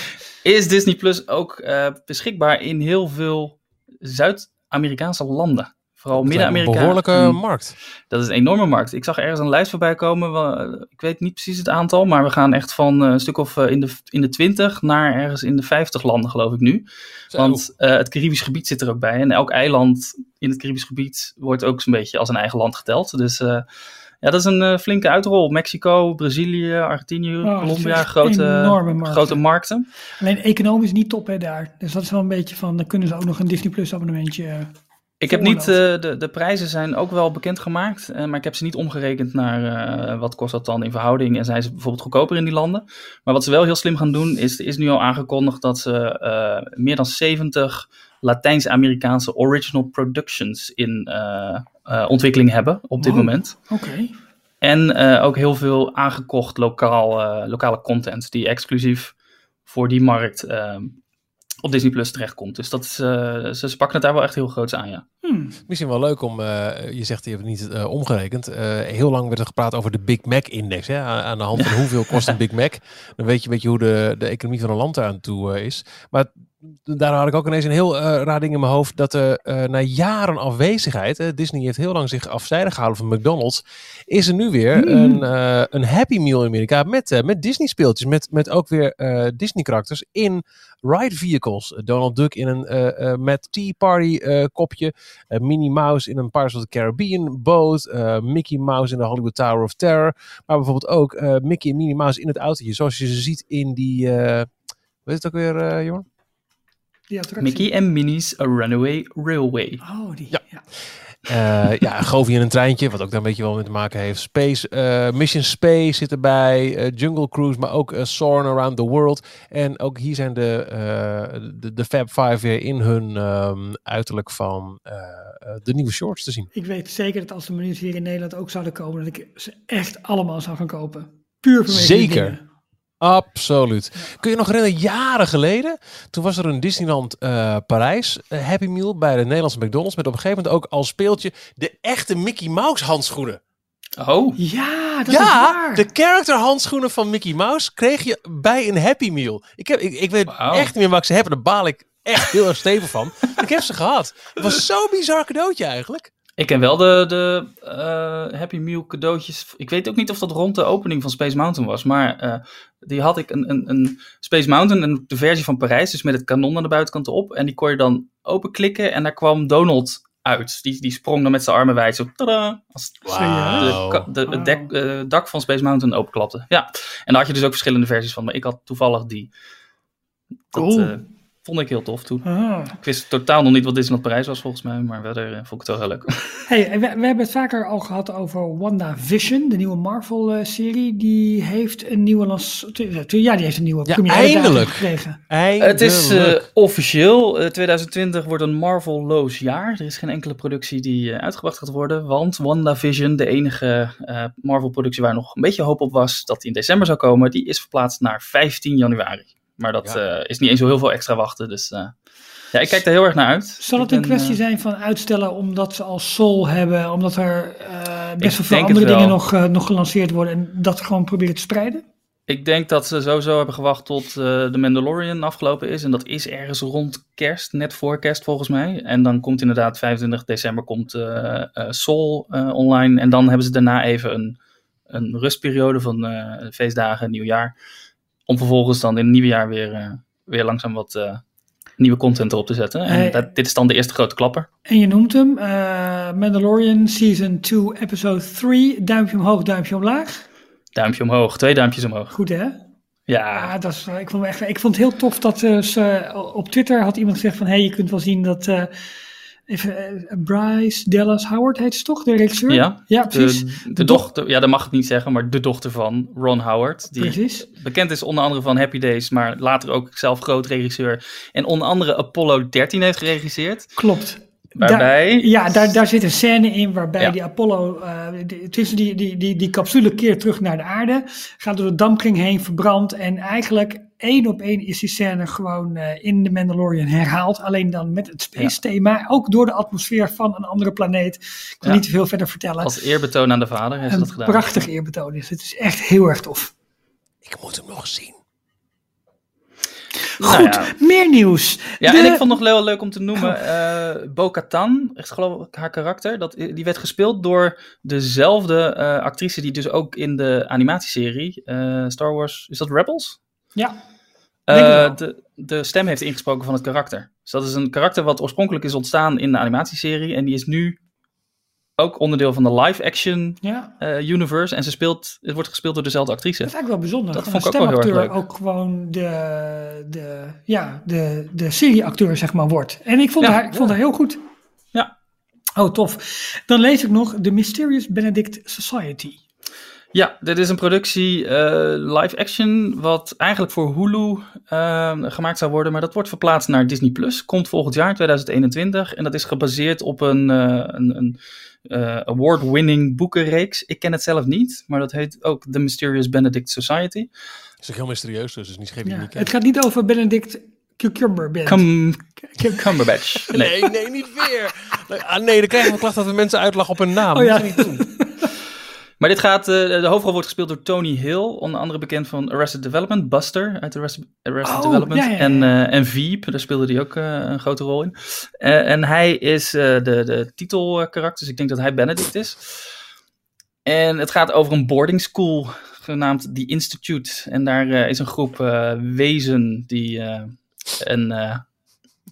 is Disney Plus ook eh, beschikbaar in heel veel Zuid-Amerikaanse landen. Vooral Midden-Amerika. Een behoorlijke en- markt. Dat is een enorme markt. Ik zag ergens een lijst voorbij komen. Ik weet niet precies het aantal, maar we gaan echt van een stuk of in de, in de 20 naar ergens in de 50 landen, geloof ik nu. Zo. Want het Caribisch gebied zit er ook bij. En elk eiland in het Caribisch gebied wordt ook zo'n beetje als een eigen land geteld. Dus ja, dat is een eh, flinke uitrol. Mexico, Brazilië, Argentinië, Oh, Colombia, grote, markten. grote markten. Alleen economisch niet top hè, daar. Dus dat is wel een beetje van, dan kunnen ze ook nog een Disney Plus abonnementje. eh, Ik heb niet, eh, de, de prijzen zijn ook wel bekendgemaakt, eh, maar ik heb ze niet omgerekend naar wat kost dat dan in verhouding en zijn ze bijvoorbeeld goedkoper in die landen. Maar wat ze wel heel slim gaan doen, is, er is nu al aangekondigd dat ze meer dan 70 Latijns-Amerikaanse original productions in eh, eh, ontwikkeling hebben op dit Wow. moment. Oké. En eh, ook heel veel aangekocht lokaal, eh, lokale content die exclusief voor die markt eh, op Disney Plus terechtkomt. Dus dat is, eh, ze, ze pakken het daar wel echt heel groots aan, ja. Hmm. Misschien wel leuk om, eh, je zegt je hebt het niet eh, omgerekend. Eh, heel lang werd er gepraat over de Big Mac index. Hè? Aan, aan de hand van hoeveel kost een Big Mac. Dan weet je een beetje hoe de, de economie van een land aan toe is. Maar daar had ik ook ineens een heel eh, raar ding in mijn hoofd. Dat er eh, na jaren afwezigheid, Disney heeft heel lang zich afzijdig gehouden van McDonald's. Is er nu weer Hmm. een, eh, een Happy Meal in Amerika met, met Disney speeltjes. Met, met ook weer Disney karakters in ride vehicles. Donald Duck in een met Tea Party kopje. Minnie Mouse in een Pirates of the Caribbean boot. Mickey Mouse in de Hollywood Tower of Terror. Maar bijvoorbeeld ook Mickey en Minnie Mouse in het autootje. Zoals je ze ziet in die... weet het ook weer, Jorn? Die attractie. Mickey en Minnie's A Runaway Railway. Oh, die. Ja. Ja. Eh ja, in een treintje, wat ook daar een beetje wel mee te maken heeft. Space, eh, Mission Space zit erbij. eh, Jungle Cruise, maar ook uh, Soarin' Around the World. En ook hier zijn de, eh, de, de Fab Five weer in hun ehm, uiterlijk van de nieuwe shorts te zien. Ik weet zeker dat als de menus hier in Nederland ook zouden komen, dat ik ze echt allemaal zou gaan kopen. Puur vanwege die Zeker. Absoluut. Kun je nog herinneren, jaren geleden, toen was er een Disneyland eh, Parijs eh, Happy Meal bij de Nederlandse McDonald's. Met op een gegeven moment ook als speeltje de echte Mickey Mouse handschoenen. Oh, Ja, dat is ja, waar. de character handschoenen van Mickey Mouse kreeg je bij een Happy Meal. Ik, heb, ik, ik weet echt niet meer waar ik ze heb. Daar baal ik echt heel erg stevig van. ik heb ze gehad. Het was zo'n bizar cadeautje eigenlijk. Ik ken wel de, de eh, Happy Meal cadeautjes. Ik weet ook niet of dat rond de opening van Space Mountain was, maar eh, die had ik een, een, een Space Mountain, een, de versie van Parijs, dus met het kanon aan de buitenkant op. En die kon je dan openklikken en daar kwam Donald uit. Die, die sprong dan met zijn armen wijd, zo tada, als de, ka- de, het dek, eh, dak van Space Mountain openklapte. Ja, en daar had je dus ook verschillende versies van, maar ik had toevallig die. Dat Cool. Eh, vond ik heel tof toen. Ah. Ik wist totaal nog niet wat Disneyland Parijs was volgens mij, maar verder eh, vond ik het wel heel leuk. Hey, we, we hebben het vaker al gehad over WandaVision, de nieuwe Marvel-serie. Die heeft een nieuwe lans- Ja, die heeft een nieuwe Ja, première eindelijk. gekregen. Het is eh, Eindelijk. officieel. eh, 2020 wordt een Marvel-loos jaar. Er is geen enkele productie die eh, uitgebracht gaat worden. Want WandaVision, de enige eh, Marvel-productie waar nog een beetje hoop op was dat die in december zou komen, die is verplaatst naar 15 januari. Maar dat Ja. eh, is niet eens zo heel veel extra wachten. Dus eh, ja, ik kijk er heel erg naar uit. Zal het Ik een ben, kwestie eh, zijn van uitstellen omdat ze al Soul hebben, omdat er eh, best wel veel andere dingen nog, eh, nog gelanceerd worden en dat gewoon proberen te spreiden? Ik denk dat ze sowieso hebben gewacht tot eh The Mandalorian afgelopen is. En dat is ergens rond kerst, net voor kerst volgens mij. En dan komt inderdaad 25 december komt eh eh, Soul eh, online. En dan hebben ze daarna even een, een rustperiode van eh, feestdagen, nieuwjaar. Om vervolgens dan in het nieuwe jaar weer, eh, weer langzaam wat eh, nieuwe content erop te zetten. En Hey. dat, dit is dan de eerste grote klapper. En je noemt hem eh, Mandalorian Season 2 Episode 3. Duimpje omhoog, duimpje omlaag. Duimpje omhoog, twee duimpjes omhoog. Goed hè? Ja, Ja, dat is, ik, vond, me echt, ik vond het heel tof dat ze, op Twitter had iemand gezegd van... hé, hey, je kunt wel zien dat... even, eh, Bryce Dallas Howard heet ze toch, de regisseur? Ja, ja precies. de, de dochter, ja, dat mag ik niet zeggen, maar de dochter van Ron Howard. Die precies. bekend is onder andere van Happy Days, maar later ook zelf groot regisseur. En onder andere Apollo 13 heeft geregisseerd. Klopt. Waarbij... Daar, ja, daar, daar zit een scène in waarbij Ja. die Apollo, eh die, tussen die, die, die, die capsule keert terug naar de aarde, gaat door de dampkring heen, verbrandt en eigenlijk één op één is die scène gewoon eh, in de Mandalorian herhaald, alleen dan met het space thema, ook door de atmosfeer van een andere planeet. Ik wil Ja. niet te veel verder vertellen. Als eerbetoon aan de vader heeft dat een gedaan. prachtig eerbetoon is. Het is echt heel erg tof. Ik moet hem nog zien. Goed, Nou ja. meer nieuws. Ja, De- en ik vond nog heel leuk om te noemen, eh Bo-Katan, echt geloof ik haar karakter, dat, die werd gespeeld door dezelfde eh, actrice die dus ook in de animatieserie eh, Star Wars, is dat Rebels? Ja, Eh, de, de stem heeft ingesproken van het karakter. Dus dat is een karakter wat oorspronkelijk is ontstaan in de animatieserie en die is nu ook onderdeel van de live-action ja. eh, universe en ze speelt, het wordt gespeeld door dezelfde actrice. Dat is eigenlijk wel bijzonder. Dat vond ik ook wel heel erg leuk. ook gewoon de, de, ja, de, de serieacteur zeg maar wordt. En ik vond, Ja. haar, ik vond haar heel goed. Ja. Oh, tof. Dan lees ik nog The Mysterious Benedict Society. Ja, dit is een productie eh, live action wat eigenlijk voor Hulu eh, gemaakt zou worden, maar dat wordt verplaatst naar Disney Plus. Komt volgend jaar 2021 en dat is gebaseerd op een, eh, een, een eh, award-winning boekenreeks. Ik ken het zelf niet, maar dat heet ook The Mysterious Benedict Society. is ook heel mysterieus, dus het is niet geen die Ja. niet. Het gaat niet over Benedict Cucumber. Cum Cumberbatch. Nee. Nee, nee, niet weer. Ah, nee, dan krijgen we klacht dat we mensen uitlachen op hun naam. Oh ja. Dat moet je niet doen. Maar dit gaat, eh, de hoofdrol wordt gespeeld door Tony Hill, onder andere bekend van Arrested Development, Buster uit Arrested, Arrested Oh, Development ja, ja, ja. En, eh, en Veep, daar speelde hij ook eh, een grote rol in. Eh, en hij is eh, de, de titelkarakter, dus ik denk dat hij Benedict is. En het gaat over een boarding school genaamd The Institute. En daar eh, is een groep eh, wezen die eh, een... eh,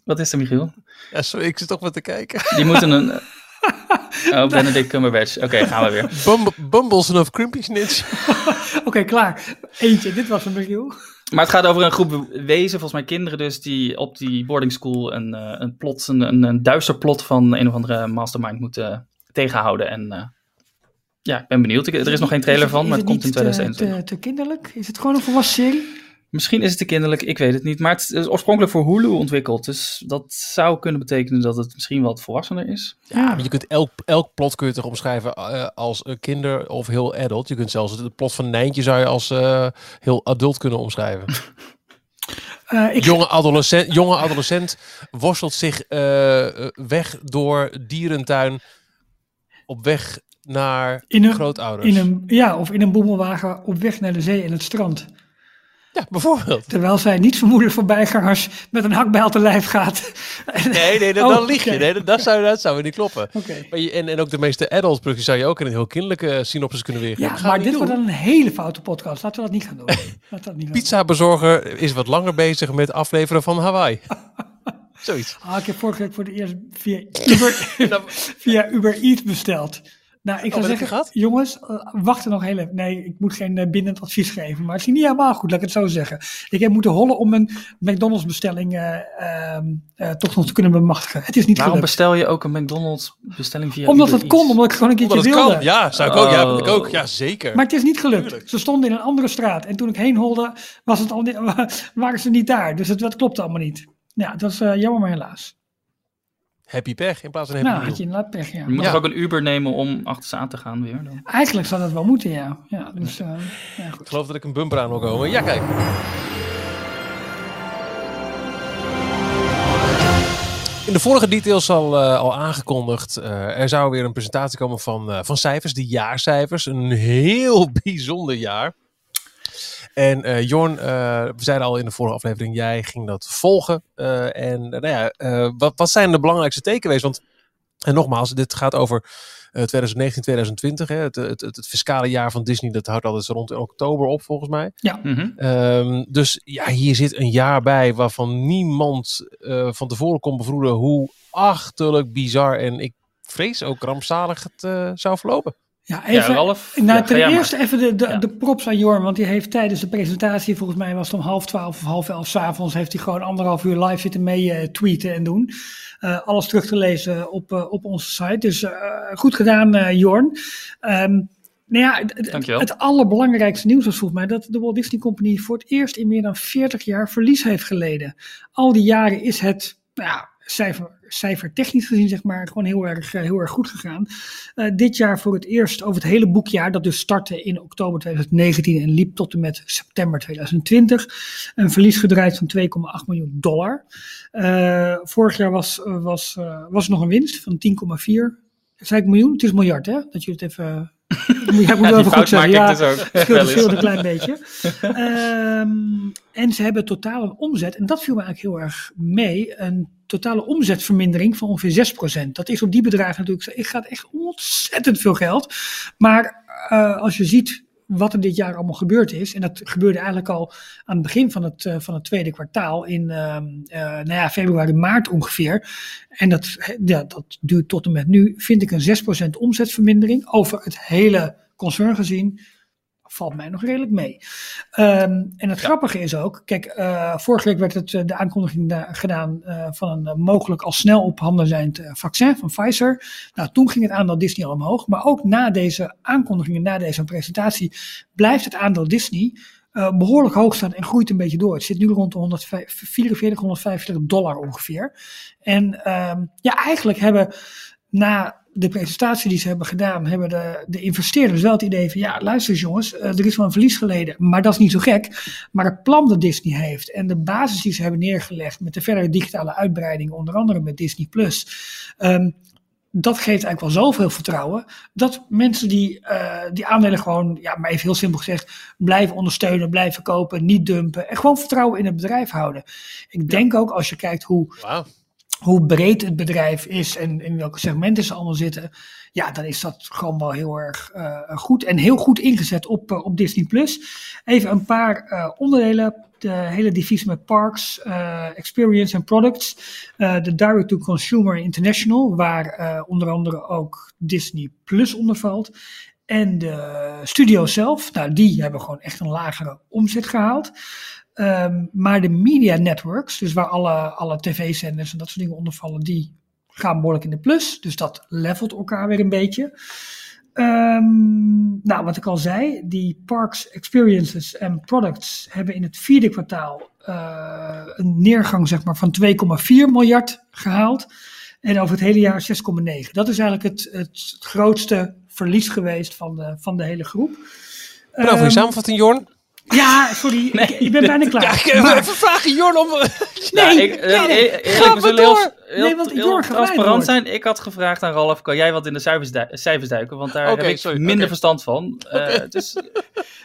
wat is er, Michiel? Ja, sorry, ik zit toch wat te kijken. Die moeten een... Oh, Benedict Cumberbatch. Oké, gaan we weer. Bumble, Bumbles of Crimpy Snitch. Oké, klaar. Eentje, dit was een Michiel. Maar het gaat over een groep wezen, volgens mij kinderen dus, die op die boarding school een, eh, een plot, een, een, een duister plot van een of andere mastermind moeten tegenhouden. En eh, ja, ik ben benieuwd. Ik- er is nog geen trailer Is het- van, maar het komt in niet te- 2021. Te, te kinderlijk? Is het gewoon een volwassen serie? Misschien is het te kinderlijk, ik weet het niet. Maar het is oorspronkelijk voor Hulu ontwikkeld. Dus dat zou kunnen betekenen dat het misschien wat volwassener is. Ja, maar je kunt elk, elk plot kun je toch omschrijven eh, als kinder of heel adult. Je kunt zelfs het plot van Nijntje zou je als eh, heel adult kunnen omschrijven. Eh, ik, jonge, adolescent, jonge adolescent worstelt zich weg door dierentuin op weg naar In een- grootouders. in een, ja, of in een boemelwagen op weg naar de zee en het strand. Ja, bijvoorbeeld. Terwijl zij niet vermoedelijk voorbijgangers met een hakbijl te lijf gaat. Nee, nee, dan, Oh, dan lieg je. Nee, dat, dat, zou, dat zou niet kloppen. Maar je, en, en ook de meeste adult producties zou je ook in een heel kinderlijke synopsis kunnen weergeven. Ja, maar dit doen. wordt dan een hele foute podcast. Laten we dat niet gaan doen. Laten dat niet gaan doen. Pizzabezorger is wat langer bezig met afleveren van Hawaii. Zoiets. Ah, ik heb vorige week voor het eerst via Uber, via Uber Eats besteld. Nou, ik zou heb je zeggen, gehad? jongens, eh, wacht er nog heel even. Nee, ik moet geen eh, bindend advies geven, maar het is niet helemaal goed, laat ik het zo zeggen. Ik heb moeten hollen om mijn McDonald's bestelling eh, ehm, eh, toch nog te kunnen bemachtigen. Het is niet Waarom gelukt. bestel je ook een McDonald's bestelling via Omdat Uber het kon, omdat ik gewoon een keertje Omdat wilde. kan. Ja, zou ik ook. Ja, ik Oh. ook. Ja, zeker. Maar het is niet gelukt. Tuurlijk. Ze stonden in een andere straat. En toen ik heen holde, was het al niet, waren ze niet daar. Dus het, dat klopte allemaal niet. Ja, dat is eh, jammer, maar helaas. Happy pech in plaats van happy Nou, deal. had je inderdaad pech, ja. Je moet Ja. toch ook een Uber nemen om achter ze aan te gaan weer dan? Eigenlijk zou dat wel moeten, ja. ja dus, eh, ja, goed. Ik geloof dat ik een bumper aan wil komen. Ja, kijk. In de vorige details al, eh, al aangekondigd. eh, er zou weer een presentatie komen van, eh, van cijfers, de jaarcijfers. Een heel bijzonder jaar. En eh Jorn, eh, we zeiden al in de vorige aflevering, jij ging dat volgen. Eh, en nou ja, eh, wat, wat zijn de belangrijkste takeaways? Want, en nogmaals, dit gaat over eh 2019, 2020. Hè? Het, het, het, het fiscale jaar van Disney, dat houdt altijd rond in oktober op volgens mij. Mhm. Ehm, dus ja, hier zit een jaar bij waarvan niemand eh, van tevoren kon bevroeden hoe achterlijk bizar en ik vrees ook rampzalig het eh, zou verlopen. Ja, Ja, even, Ralf. nou, ja, ten eerste even de, de, Ja. de props aan Jorn, want die heeft tijdens de presentatie, volgens mij was het om half twaalf of half elf 's avonds, heeft hij gewoon anderhalf uur live zitten mee eh, tweeten en doen. Eh, alles terug te lezen op, eh, op onze site. Dus goed gedaan, Jorn. Ehm, nou ja, het, het allerbelangrijkste nieuws was volgens mij dat de Walt Disney Company voor het eerst in meer dan 40 jaar verlies heeft geleden. Al die jaren is het, nou ja, cijfer, cijfertechnisch gezien zeg maar, gewoon heel erg, eh, heel erg goed gegaan. Eh, dit jaar voor het eerst over het hele boekjaar, dat dus startte in oktober 2019 en liep tot en met september 2020. Een verlies gedraaid van 2,8 miljoen dollar. Eh, vorig jaar was, was, was er nog een winst van 10,4. Zei ik miljoen? Het is miljard, hè? Dat je het even. Ja, ik moet Ja, even goed zeggen. Ja, dus ook. het scheelt, een klein beetje. Ehm, En ze hebben totaal een omzet, en dat viel me eigenlijk heel erg mee, een totale omzetvermindering van ongeveer 6%. Dat is op die bedrijven natuurlijk, het gaat echt ontzettend veel geld. Maar eh, als je ziet wat er dit jaar allemaal gebeurd is, en dat gebeurde eigenlijk al aan het begin van het, eh, van het tweede kwartaal, in ehm, eh, nou ja, februari, maart ongeveer, en dat, dat duurt tot en met nu, vind ik een 6% omzetvermindering over het hele concern gezien valt mij nog redelijk mee. Ehm, en het grappige is ook, kijk, eh, vorige week werd het, eh, de aankondiging da- gedaan eh, van een mogelijk al snel op handen zijnd vaccin van Pfizer. Nou, toen ging het aandeel Disney al omhoog, maar ook na deze aankondigingen, na deze presentatie, blijft het aandeel Disney eh, behoorlijk hoog staan en groeit een beetje door. Het zit nu rond de 144, 145 dollar ongeveer. En ehm, ja, eigenlijk hebben na de presentatie die ze hebben gedaan, hebben de, de investeerders wel het idee van, ja, luister eens jongens, eh, er is wel een verlies geleden, maar dat is niet zo gek. Maar het plan dat Disney heeft en de basis die ze hebben neergelegd met de verdere digitale uitbreiding, onder andere met Disney Plus, ehm, dat geeft eigenlijk wel zoveel vertrouwen, dat mensen die, eh, die aandelen gewoon, ja, maar even heel simpel gezegd, blijven ondersteunen, blijven kopen, niet dumpen en gewoon vertrouwen in het bedrijf houden. Ik denk ook als je kijkt hoe. Hoe breed het bedrijf is en in welke segmenten ze allemaal zitten, ja, dan is dat gewoon wel heel erg eh, goed en heel goed ingezet op, eh, op Disney Plus. Even een paar eh, onderdelen. De hele divisie met parks, experience en products. De Direct to Consumer International, waar onder andere ook Disney Plus onder valt. En de studio zelf, nou, die hebben gewoon echt een lagere omzet gehaald. Ehm, maar de media networks, dus waar alle, alle tv-zenders en dat soort dingen onder vallen, die gaan behoorlijk in de plus. Dus dat levelt elkaar weer een beetje. Ehm, nou, wat ik al zei, die parks, experiences en products hebben in het vierde kwartaal eh, een neergang zeg maar, van 2,4 miljard gehaald. En over het hele jaar 6,9. Dat is eigenlijk het, het grootste verlies geweest van de, van de hele groep. Bedankt voor je samenvatting, Jorn. Ja, sorry, ik, ik ben bijna klaar. Ja, ik Maar- even vragen, Jorn, om... Nee, Ja, ik, eh, nee, nee. zullen heel, Nee, want heel transparant zijn. Ik had gevraagd aan Ralf, kan jij wat in de cijfers, du- cijfers duiken? Want daar heb ik sorry, minder verstand van. Eh, dus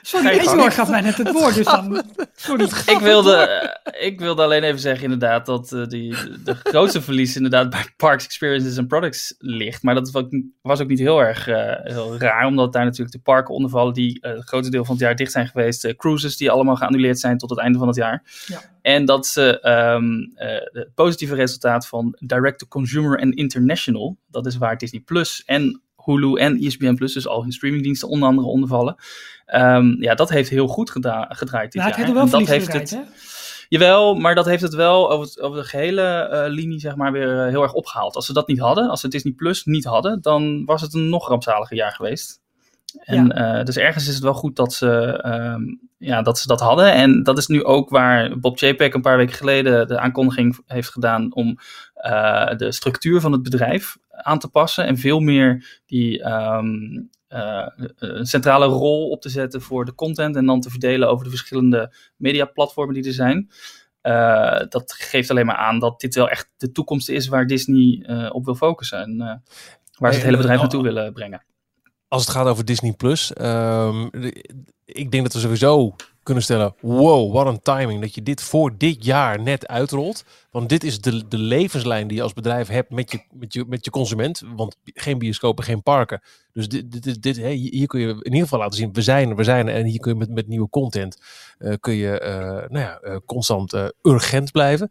Sorry. Jorn gaf mij net het woord, dus dan... Sorry. ik, wilde, eh, ik wilde alleen even zeggen inderdaad dat eh, die, de grootste verlies inderdaad bij Parks, Experiences en Products ligt. Maar dat was ook, was ook niet heel erg eh, heel raar, omdat daar natuurlijk de parken onder vallen die eh, het grootste deel van het jaar dicht zijn geweest. eh, cruises die allemaal geannuleerd zijn tot het einde van het jaar. Ja. En dat ze ehm, eh, het positieve resultaat van Direct-to-Consumer en International, dat is waar Disney Plus en Hulu en ESPN Plus, dus al hun streamingdiensten onder andere onder vallen. Ehm, ja, dat heeft heel goed gedra- gedraaid dit het heeft er wel En dat heeft gedraaid, het, hè? Jawel, maar dat heeft het wel over, het- over de gehele eh, linie zeg maar, weer eh, heel erg opgehaald. Als ze dat niet hadden, als ze Disney Plus niet hadden, dan was het een nog rampzaliger jaar geweest. En eh, dus ergens is het wel goed dat ze, ehm, ja, dat ze dat hadden. En dat is nu ook waar Bob Chapek een paar weken geleden de aankondiging heeft gedaan om eh, de structuur van het bedrijf aan te passen. En veel meer die ehm, eh, een centrale rol op te zetten voor de content. En dan te verdelen over de verschillende mediaplatformen die er zijn. Dat geeft alleen maar aan dat dit wel echt de toekomst is waar Disney op wil focussen. En waar ze het hele bedrijf naartoe willen brengen. Als het gaat over Disney Plus, ehm, ik denk dat we sowieso kunnen stellen: wow, wat een timing dat je dit voor dit jaar net uitrolt. Want dit is de, de levenslijn die je als bedrijf hebt met je, met, je, met je consument. Want geen bioscopen, geen parken. Dus dit, dit, dit, hier kun je in ieder geval laten zien: we zijn er, we zijn. En hier kun je met, met nieuwe content eh, kun je eh, nou ja, eh, constant urgent blijven.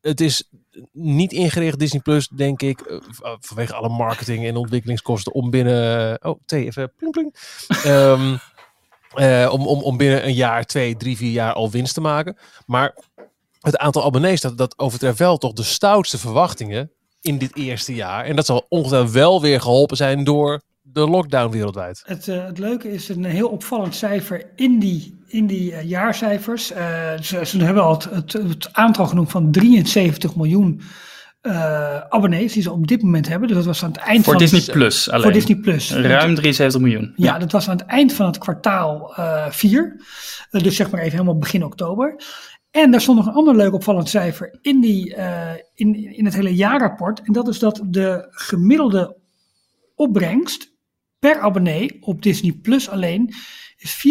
Het is niet ingericht Disney Plus, denk ik, eh, v- vanwege alle marketing en ontwikkelingskosten om binnen. Oh, thee, even pling pling. Ehm, eh, om, om, om binnen een jaar, twee, drie, vier jaar al winst te maken. Maar het aantal abonnees, dat, dat overtreft wel toch de stoutste verwachtingen in dit eerste jaar. En dat zal ongetwijfeld wel weer geholpen zijn door de lockdown wereldwijd. Het, eh, het leuke is een heel opvallend cijfer in die, in die eh, jaarcijfers. Eh, ze, ze hebben al het, het, het aantal genoemd van 73 miljoen eh, abonnees die ze op dit moment hebben. Dus dat was aan het eind Voor van Disney Plus alleen. Voor Disney Plus. Ruim 73 miljoen. Ja, dat was aan het eind van het kwartaal 4. dus zeg maar even helemaal begin oktober. En daar stond nog een ander leuk opvallend cijfer in, die, eh, in, in het hele jaarrapport. En dat is dat de gemiddelde opbrengst per abonnee op Disney Plus alleen is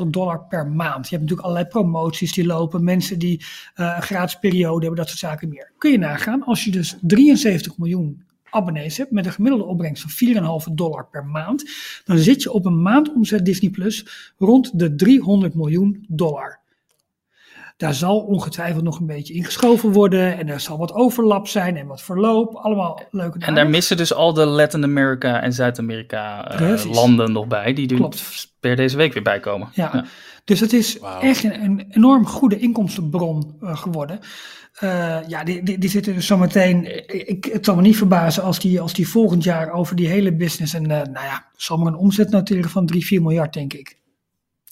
4,52 dollar per maand. Je hebt natuurlijk allerlei promoties die lopen, mensen die eh, een gratis periode hebben, dat soort zaken meer. Kun je nagaan, als je dus 73 miljoen abonnees hebt met een gemiddelde opbrengst van 4,5 dollar per maand, dan zit je op een maandomzet Disney Plus rond de 300 miljoen dollar. Daar zal ongetwijfeld nog een beetje ingeschoven worden en er zal wat overlap zijn en wat verloop. Allemaal leuke En daar missen dus al de Latin America en Zuid-Amerika eh, landen nog bij, die er Klopt. per deze week weer bij komen. Ja, dus het is echt een, een enorm goede inkomstenbron eh, geworden. Eh, ja, die, die, die zitten dus zometeen. Ik, het zal me niet verbazen als die, als die volgend jaar over die hele business. En nou ja, zal maar een omzet noteren van 3, 4 miljard, denk ik.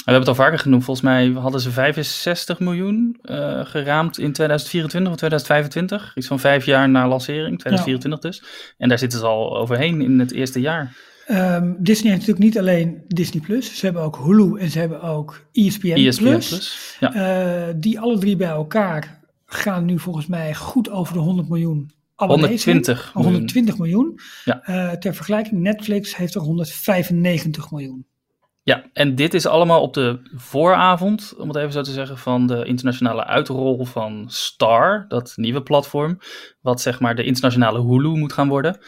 We hebben het al vaker genoemd. Volgens mij hadden ze 65 miljoen eh, geraamd in 2024 of 2025. Iets van vijf jaar na lancering, 2024 dus. En daar zitten ze al overheen in het eerste jaar. Ehm, Disney heeft natuurlijk niet alleen Disney Plus. Ze hebben ook Hulu en ze hebben ook ESPN, ESPN Plus. Plus. Ja. Eh, die alle drie bij elkaar gaan nu volgens mij goed over de 100 miljoen abonnees. heen. 120 Oh, miljoen. 120 miljoen. Ja. Eh, ter vergelijking, Netflix heeft er 195 miljoen. Ja, en dit is allemaal op de vooravond, om het even zo te zeggen, van de internationale uitrol van Star, dat nieuwe platform, wat zeg maar de internationale Hulu moet gaan worden.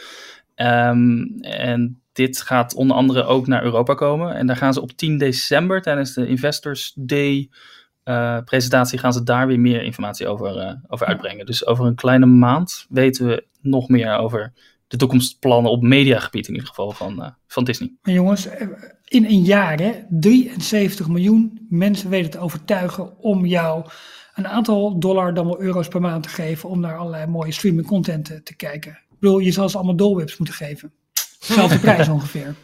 Ehm, en dit gaat onder andere ook naar Europa komen. En daar gaan ze op 10 december tijdens de Investors Day eh, presentatie gaan ze daar weer meer informatie over, eh, over uitbrengen. Dus over een kleine maand weten we nog meer over de toekomstplannen op mediagebied in ieder geval van, eh, van Disney. Maar jongens, eh, in een jaar, hè, 73 miljoen mensen weten te overtuigen om jou een aantal dollar, dan wel euro's per maand te geven om naar allerlei mooie streaming content te, te kijken. Ik bedoel, je zal ze allemaal dolwebs moeten geven. Zelfde prijs ongeveer.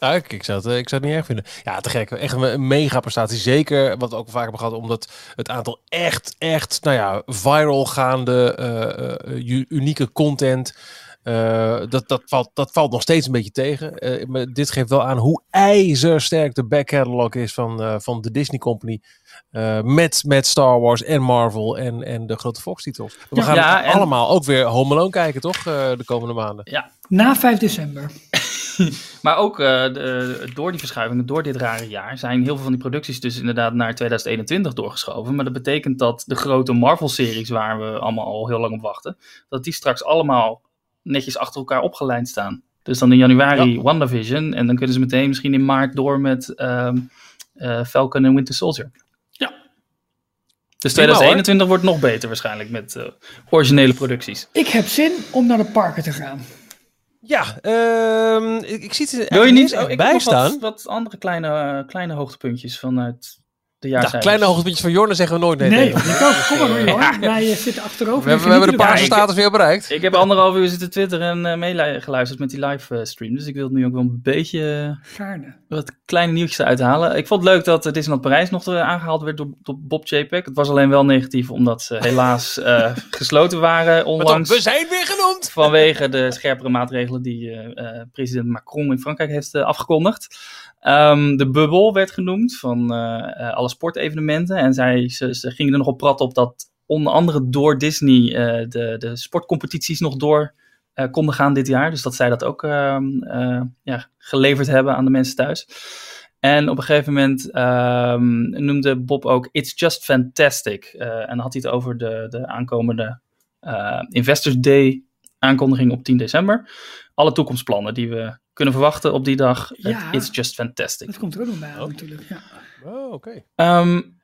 Ja, ik, ik, zou het, eh, ik zou het niet erg vinden. Ja, te gek. Echt een, mega prestatie. Zeker, wat we ook al vaker hebben gehad, omdat het aantal echt, echt, nou ja, viral gaande, eh, eh, unieke content, eh, dat, dat, valt, dat valt nog steeds een beetje tegen. Eh, maar dit geeft wel aan hoe ijzersterk de back catalog is van, eh, van de Disney Company. eh, met, met Star Wars en Marvel en, en de grote Fox-titels. We Ja. gaan Ja, en- allemaal ook weer Home Alone kijken, toch? eh, de komende maanden. Na 5 december. Maar ook eh, de, door die verschuivingen, door dit rare jaar, zijn heel veel van die producties dus inderdaad naar 2021 doorgeschoven. Maar dat betekent dat de grote Marvel-series, waar we allemaal al heel lang op wachten, dat die straks allemaal netjes achter elkaar opgelijnd staan. Dus dan in januari WandaVision en dan kunnen ze meteen misschien in maart door met ehm, eh, Falcon en Winter Soldier. Ja. Dus Prima, 2021 wordt nog beter waarschijnlijk met eh, originele producties. Ik heb zin om naar de parken te gaan. Ja, ehm, ik, ik zie het er Wil je niet oh, ik bij heb nog staan. wat, wat andere kleine, eh, kleine hoogtepuntjes vanuit de jaarcijfers? kleine hoogtepuntjes van Jorne zeggen we nooit nee, Nee, tegen. ik ook. Kom maar hoor. Wij eh, zitten achterover. We hebben, we hebben de paarse status weer bereikt. Ik heb anderhalf uur zitten twitteren en uh, meegeluisterd met die livestream. Dus ik wil nu ook wel een beetje eh, Gaarne. wat kleine nieuwtjes uithalen. Ik vond het leuk dat Disneyland Parijs nog aangehaald werd door, door Bob JPEG. Het was alleen wel negatief omdat ze helaas uh, gesloten waren onlangs. we zijn weer genoemd! Vanwege de scherpere maatregelen die uh, president Macron in Frankrijk heeft uh, afgekondigd. Um, de bubbel werd genoemd van uh, alle sportevenementen. En zij, ze, ze, gingen er nog op prat op dat onder andere door Disney uh, de, de sportcompetities nog door konden gaan dit jaar. Dus dat zij dat ook uh, ja, geleverd hebben aan de mensen thuis. En op een gegeven moment um, noemde Bob ook It's Just Fantastic. En dan had hij het over de, de aankomende Investors Day aankondiging op 10 december. Alle toekomstplannen die we kunnen verwachten op die dag. Ja, It's Just Fantastic. Dat komt er ook nog bij oh. natuurlijk. Ja. Oh, oké. Okay. Um,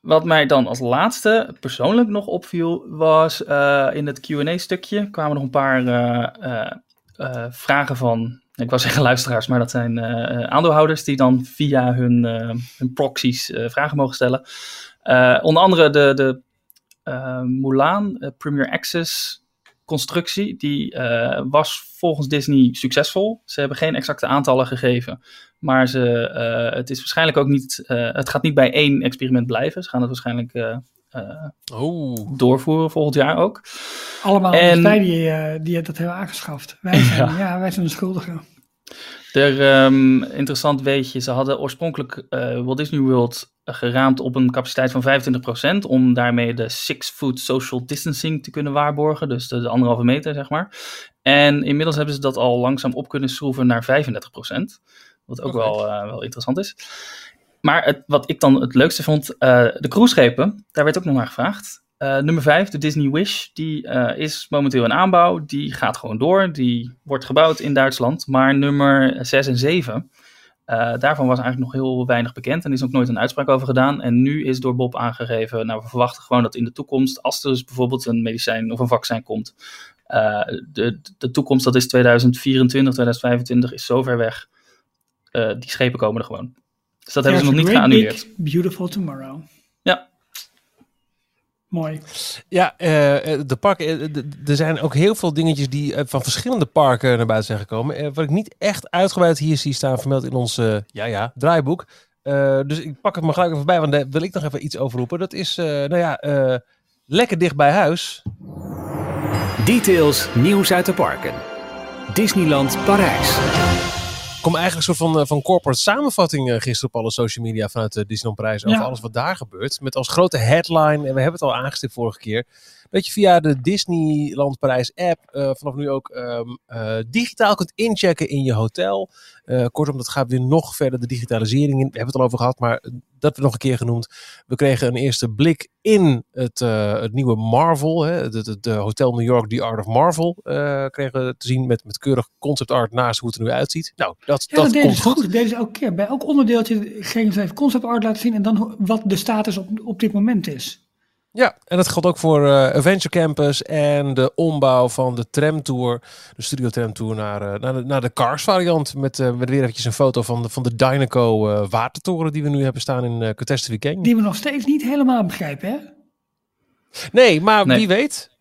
wat mij dan als laatste persoonlijk nog opviel, was uh, in het QA-stukje kwamen nog een paar uh, uh, vragen van. Ik wou zeggen luisteraars, maar dat zijn uh, aandeelhouders die dan via hun, uh, hun proxies uh, vragen mogen stellen. Uh, onder andere de, de uh, Mulan Premier Access constructie, die uh, was volgens Disney succesvol. Ze hebben geen exacte aantallen gegeven, maar ze, uh, het is waarschijnlijk ook niet, uh, het gaat niet bij één experiment blijven. Ze gaan het waarschijnlijk oh. doorvoeren volgend jaar ook. Allemaal en, wij die, die dat hebben aangeschaft. Wij zijn, ja. ja wij zijn de schuldigen. Er, um, interessant weetje, ze hadden oorspronkelijk uh, Walt Disney World geraamd op een capaciteit van 25%, om daarmee de six foot social distancing te kunnen waarborgen, dus de, de anderhalve meter zeg maar. En inmiddels hebben ze dat al langzaam op kunnen schroeven naar 35%. Wat ook Oké. wel, eh, wel interessant is. Maar het, wat ik dan het leukste vond, eh, de cruiseschepen, daar werd ook nog naar gevraagd. Eh, nummer 5, de Disney Wish, die eh, is momenteel in aanbouw. Die gaat gewoon door. Die wordt gebouwd in Duitsland. Maar nummer 6 en 7, eh, daarvan was eigenlijk nog heel weinig bekend. En is ook nooit een uitspraak over gedaan. En nu is door Bob aangegeven, nou we verwachten gewoon dat in de toekomst, als er dus bijvoorbeeld een medicijn of een vaccin komt, de, de toekomst, dat is 2024, 2025, is zo ver weg. Die schepen komen er gewoon. Dus dat hebben ze nog niet geannuleerd. big, Beautiful tomorrow. Ja. Mooi. Ja, eh, eh, de parken, eh, er zijn ook heel veel dingetjes die van verschillende parken naar buiten zijn gekomen. Wat ik niet echt uitgebreid hier zie staan vermeld in ons, ja ja, draaiboek. Eh, dus ik pak het maar gelijk even bij, want daar wil ik nog even iets over roepen. Dat is, eh, nou ja, eh, lekker dicht bij huis. Details, nieuws uit de parken. Disneyland Parijs. Kom eigenlijk een soort van, eh, van corporate samenvatting eh, gisteren op alle social media vanuit eh, Disneyland Parijs over Ja. alles wat daar gebeurt. Met als grote headline, en we hebben het al aangestipt vorige keer, dat je via de Disneyland Parijs app eh, vanaf nu ook ehm, eh, digitaal kunt inchecken in je hotel. Eh, kortom, dat gaat weer nog verder de digitalisering in. We hebben het al over gehad, maar dat wordt nog een keer genoemd. We kregen een eerste blik in het, het nieuwe Marvel. Hè, eh, Hotel New York, The Art of Marvel. kregen we te zien met, met keurig concept art naast hoe het er nu uitziet. Nou, dat, Ja, dat komt goed. goed. Dat deden ze elke keer. Bij elk onderdeeltje gingen ze even concept art laten zien en dan wat de status op, op dit moment is. Ja, en dat geldt ook voor eh, Adventure Campus en de ombouw van de tramtour, de studio tramtour naar, eh, naar, de, naar de Cars variant. Met, eh, met weer eventjes een foto van de, van de Dynaco eh, watertoren die we nu hebben staan in uh, Catastrophe Canyon. Die we nog steeds niet helemaal begrijpen, hè? Nee, maar Nee. wie weet.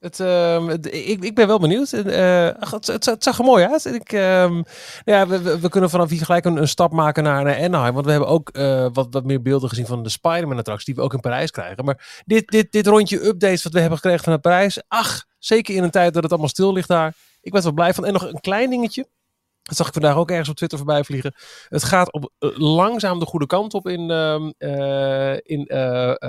Ehm, het- ik, ik ben wel benieuwd. En, eh, het, het, het zag er mooi uit. Ik, ehm, ja, we, kunnen vanaf hier gelijk een, een stap maken naar, naar Anaheim. Want we hebben ook eh, wat, wat meer beelden gezien van de Spider-Man-attractie die we ook in Parijs krijgen. Maar dit, dit, dit rondje updates wat we hebben gekregen vanuit Parijs. Ach, zeker in een tijd dat het allemaal stil ligt daar. Ik ben er wel blij van. En nog een klein dingetje. Dat zag ik vandaag ook ergens op Twitter voorbij vliegen. Het gaat op, eh, langzaam de goede kant op in, ehm, eh, in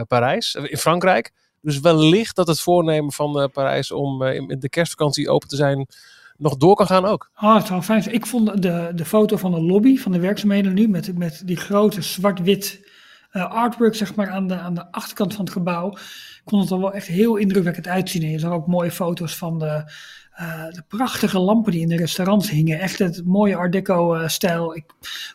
Parijs, in Frankrijk. Dus wellicht dat het voornemen van eh, Parijs om eh, in de kerstvakantie open te zijn nog door kan gaan ook. Oh, het zou fijn zijn. Ik vond de, de foto van de lobby van de werkzaamheden nu met, met die grote zwart-wit eh, artwork zeg maar aan de, aan de achterkant van het gebouw. Ik vond het er wel echt heel indrukwekkend uitzien. En je zag ook mooie foto's van de, de prachtige lampen die in de restaurants hingen. Echt het mooie art deco eh, stijl. Ik,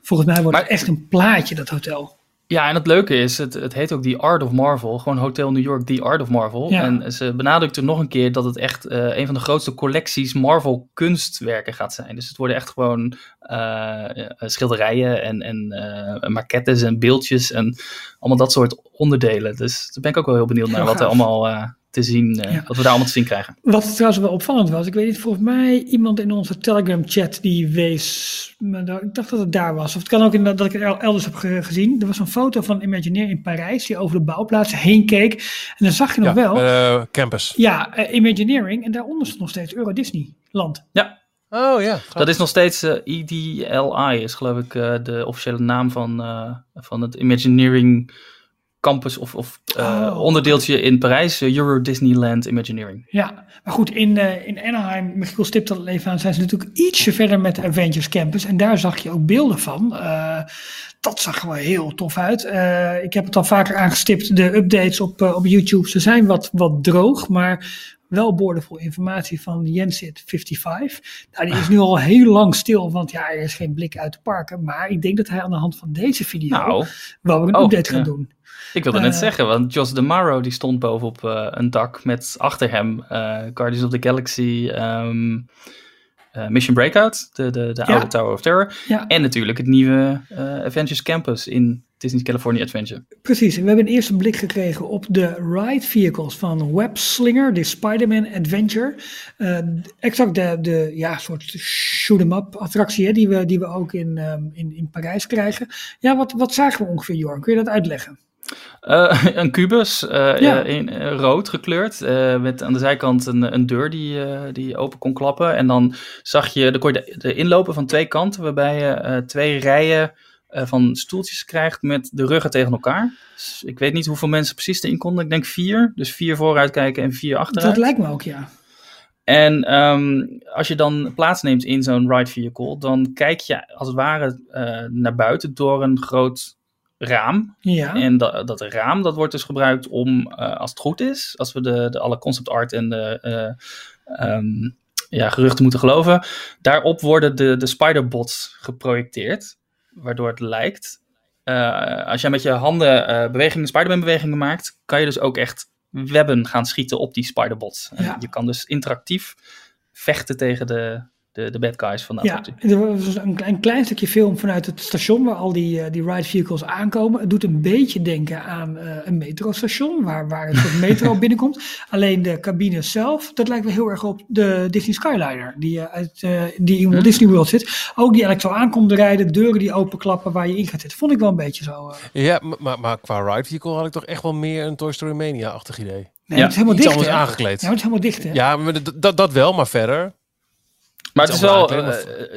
volgens mij wordt het echt een plaatje dat hotel. Ja, en het leuke is, het, het heet ook The Art of Marvel. Gewoon Hotel New York, The Art of Marvel. Ja. En ze benadrukte nog een keer dat het echt eh, een van de grootste collecties Marvel kunstwerken gaat zijn. Dus het worden echt gewoon eh, eh, schilderijen en, en eh, maquettes en beeldjes en allemaal dat soort onderdelen. Dus daar ben ik ook wel heel benieuwd naar Heel wat er gaaf. allemaal eh, te zien, eh, Ja. wat we daar allemaal te zien krijgen. Wat trouwens wel opvallend was, ik weet niet, volgens mij iemand in onze Telegram chat die wees, maar daar- ik dacht dat het daar was. Of het kan ook inderdaad dat ik het el- elders heb ge- gezien. Er was een foto van Imagineer in Parijs die over de bouwplaats heen keek. En dan zag je nog wel, eh, campus. ja, eh, Imagineering en daaronder stond nog steeds Euro Disney land. Ja, Oh ja. dat is nog steeds eh, EDLI, is geloof ik eh, de officiële naam van, eh, van het Imagineering campus of, of eh, Oh. onderdeeltje in Parijs, eh, Euro Disneyland Imagineering. Ja, maar goed, in, eh, in Anaheim, Michiel stipt dat al even aan, zijn ze natuurlijk ietsje verder met de Avengers Campus. En daar zag je ook beelden van. Dat zag er wel heel tof uit. Ik heb het al vaker aangestipt, de updates op, op YouTube. Ze zijn wat, wat droog, maar wel boordevol informatie van Jensit 55. Nou, die is nu al heel lang stil, want ja, er is geen blik uit de parken. Maar ik denk dat hij aan de hand van deze video Nou, wel weer een oh, update gaat ja. doen. ik wilde net Eh. zeggen, want Jos DeMaro die stond bovenop eh, een dak met achter hem eh, Guardians of the Galaxy, ehm, eh, Mission Breakout, de, de, de Ja. oude Tower of Terror. Ja. En natuurlijk het nieuwe eh, Avengers Campus in Disney's California Adventure. Precies, en we hebben een eerste blik gekregen op de ride vehicles van Webslinger, de Spider-Man Adventure. Eh, exact de, de ja, soort shoot-em-up attractie hè, die, we, die we ook in, ehm, in, in Parijs krijgen. Ja, wat, wat zagen we ongeveer, Jorn? Kun je dat uitleggen? Eh, een kubus, eh, Ja. eh, in, rood gekleurd, met aan de zijkant een, een deur die, die open kon klappen. En dan zag je, dan kon je de, de inlopen van twee kanten, waarbij je twee rijen van stoeltjes krijgt met de ruggen tegen elkaar. Dus ik weet niet hoeveel mensen precies erin konden, ik denk vier. Dus vier vooruit kijken en vier achteruit. Dat lijkt me ook, ja. En ehm, als je dan plaatsneemt in zo'n ride vehicle, dan kijk je als het ware naar buiten door een groot raam. Ja. En dat, dat raam dat wordt dus gebruikt om, eh, als het goed is, als we de, de alle concept art en de eh, ehm, ja, geruchten moeten geloven, daarop worden de, de spiderbots geprojecteerd, waardoor het lijkt. eh, als jij met je handen bewegingen, Spider-Man bewegingen maakt, kan je dus ook echt webben gaan schieten op die spiderbots. Ja. Je kan dus interactief vechten tegen de, de, de bad guys van de Ja, er was een, een klein stukje film vanuit het station waar al die, eh, die ride vehicles aankomen. Het doet een beetje denken aan eh, een metrostation waar, waar een soort metro binnenkomt. Alleen de cabine zelf, dat lijkt wel heel erg op de Disney Skyliner die, eh, uit, eh, die in Walt Disney World zit. Ook die eigenlijk zo aankomt rijden, deuren die openklappen waar je in gaat zitten. Vond ik wel een beetje zo. eh. Ja, maar, maar qua ride vehicle had ik toch echt wel meer een Toy Story Mania-achtig idee. Nee, Ja, het is helemaal Iets dicht. aangekleed. Ja, het is helemaal dicht. Hè? Ja, maar d- d- dat wel, maar verder. Maar het is wel, eh,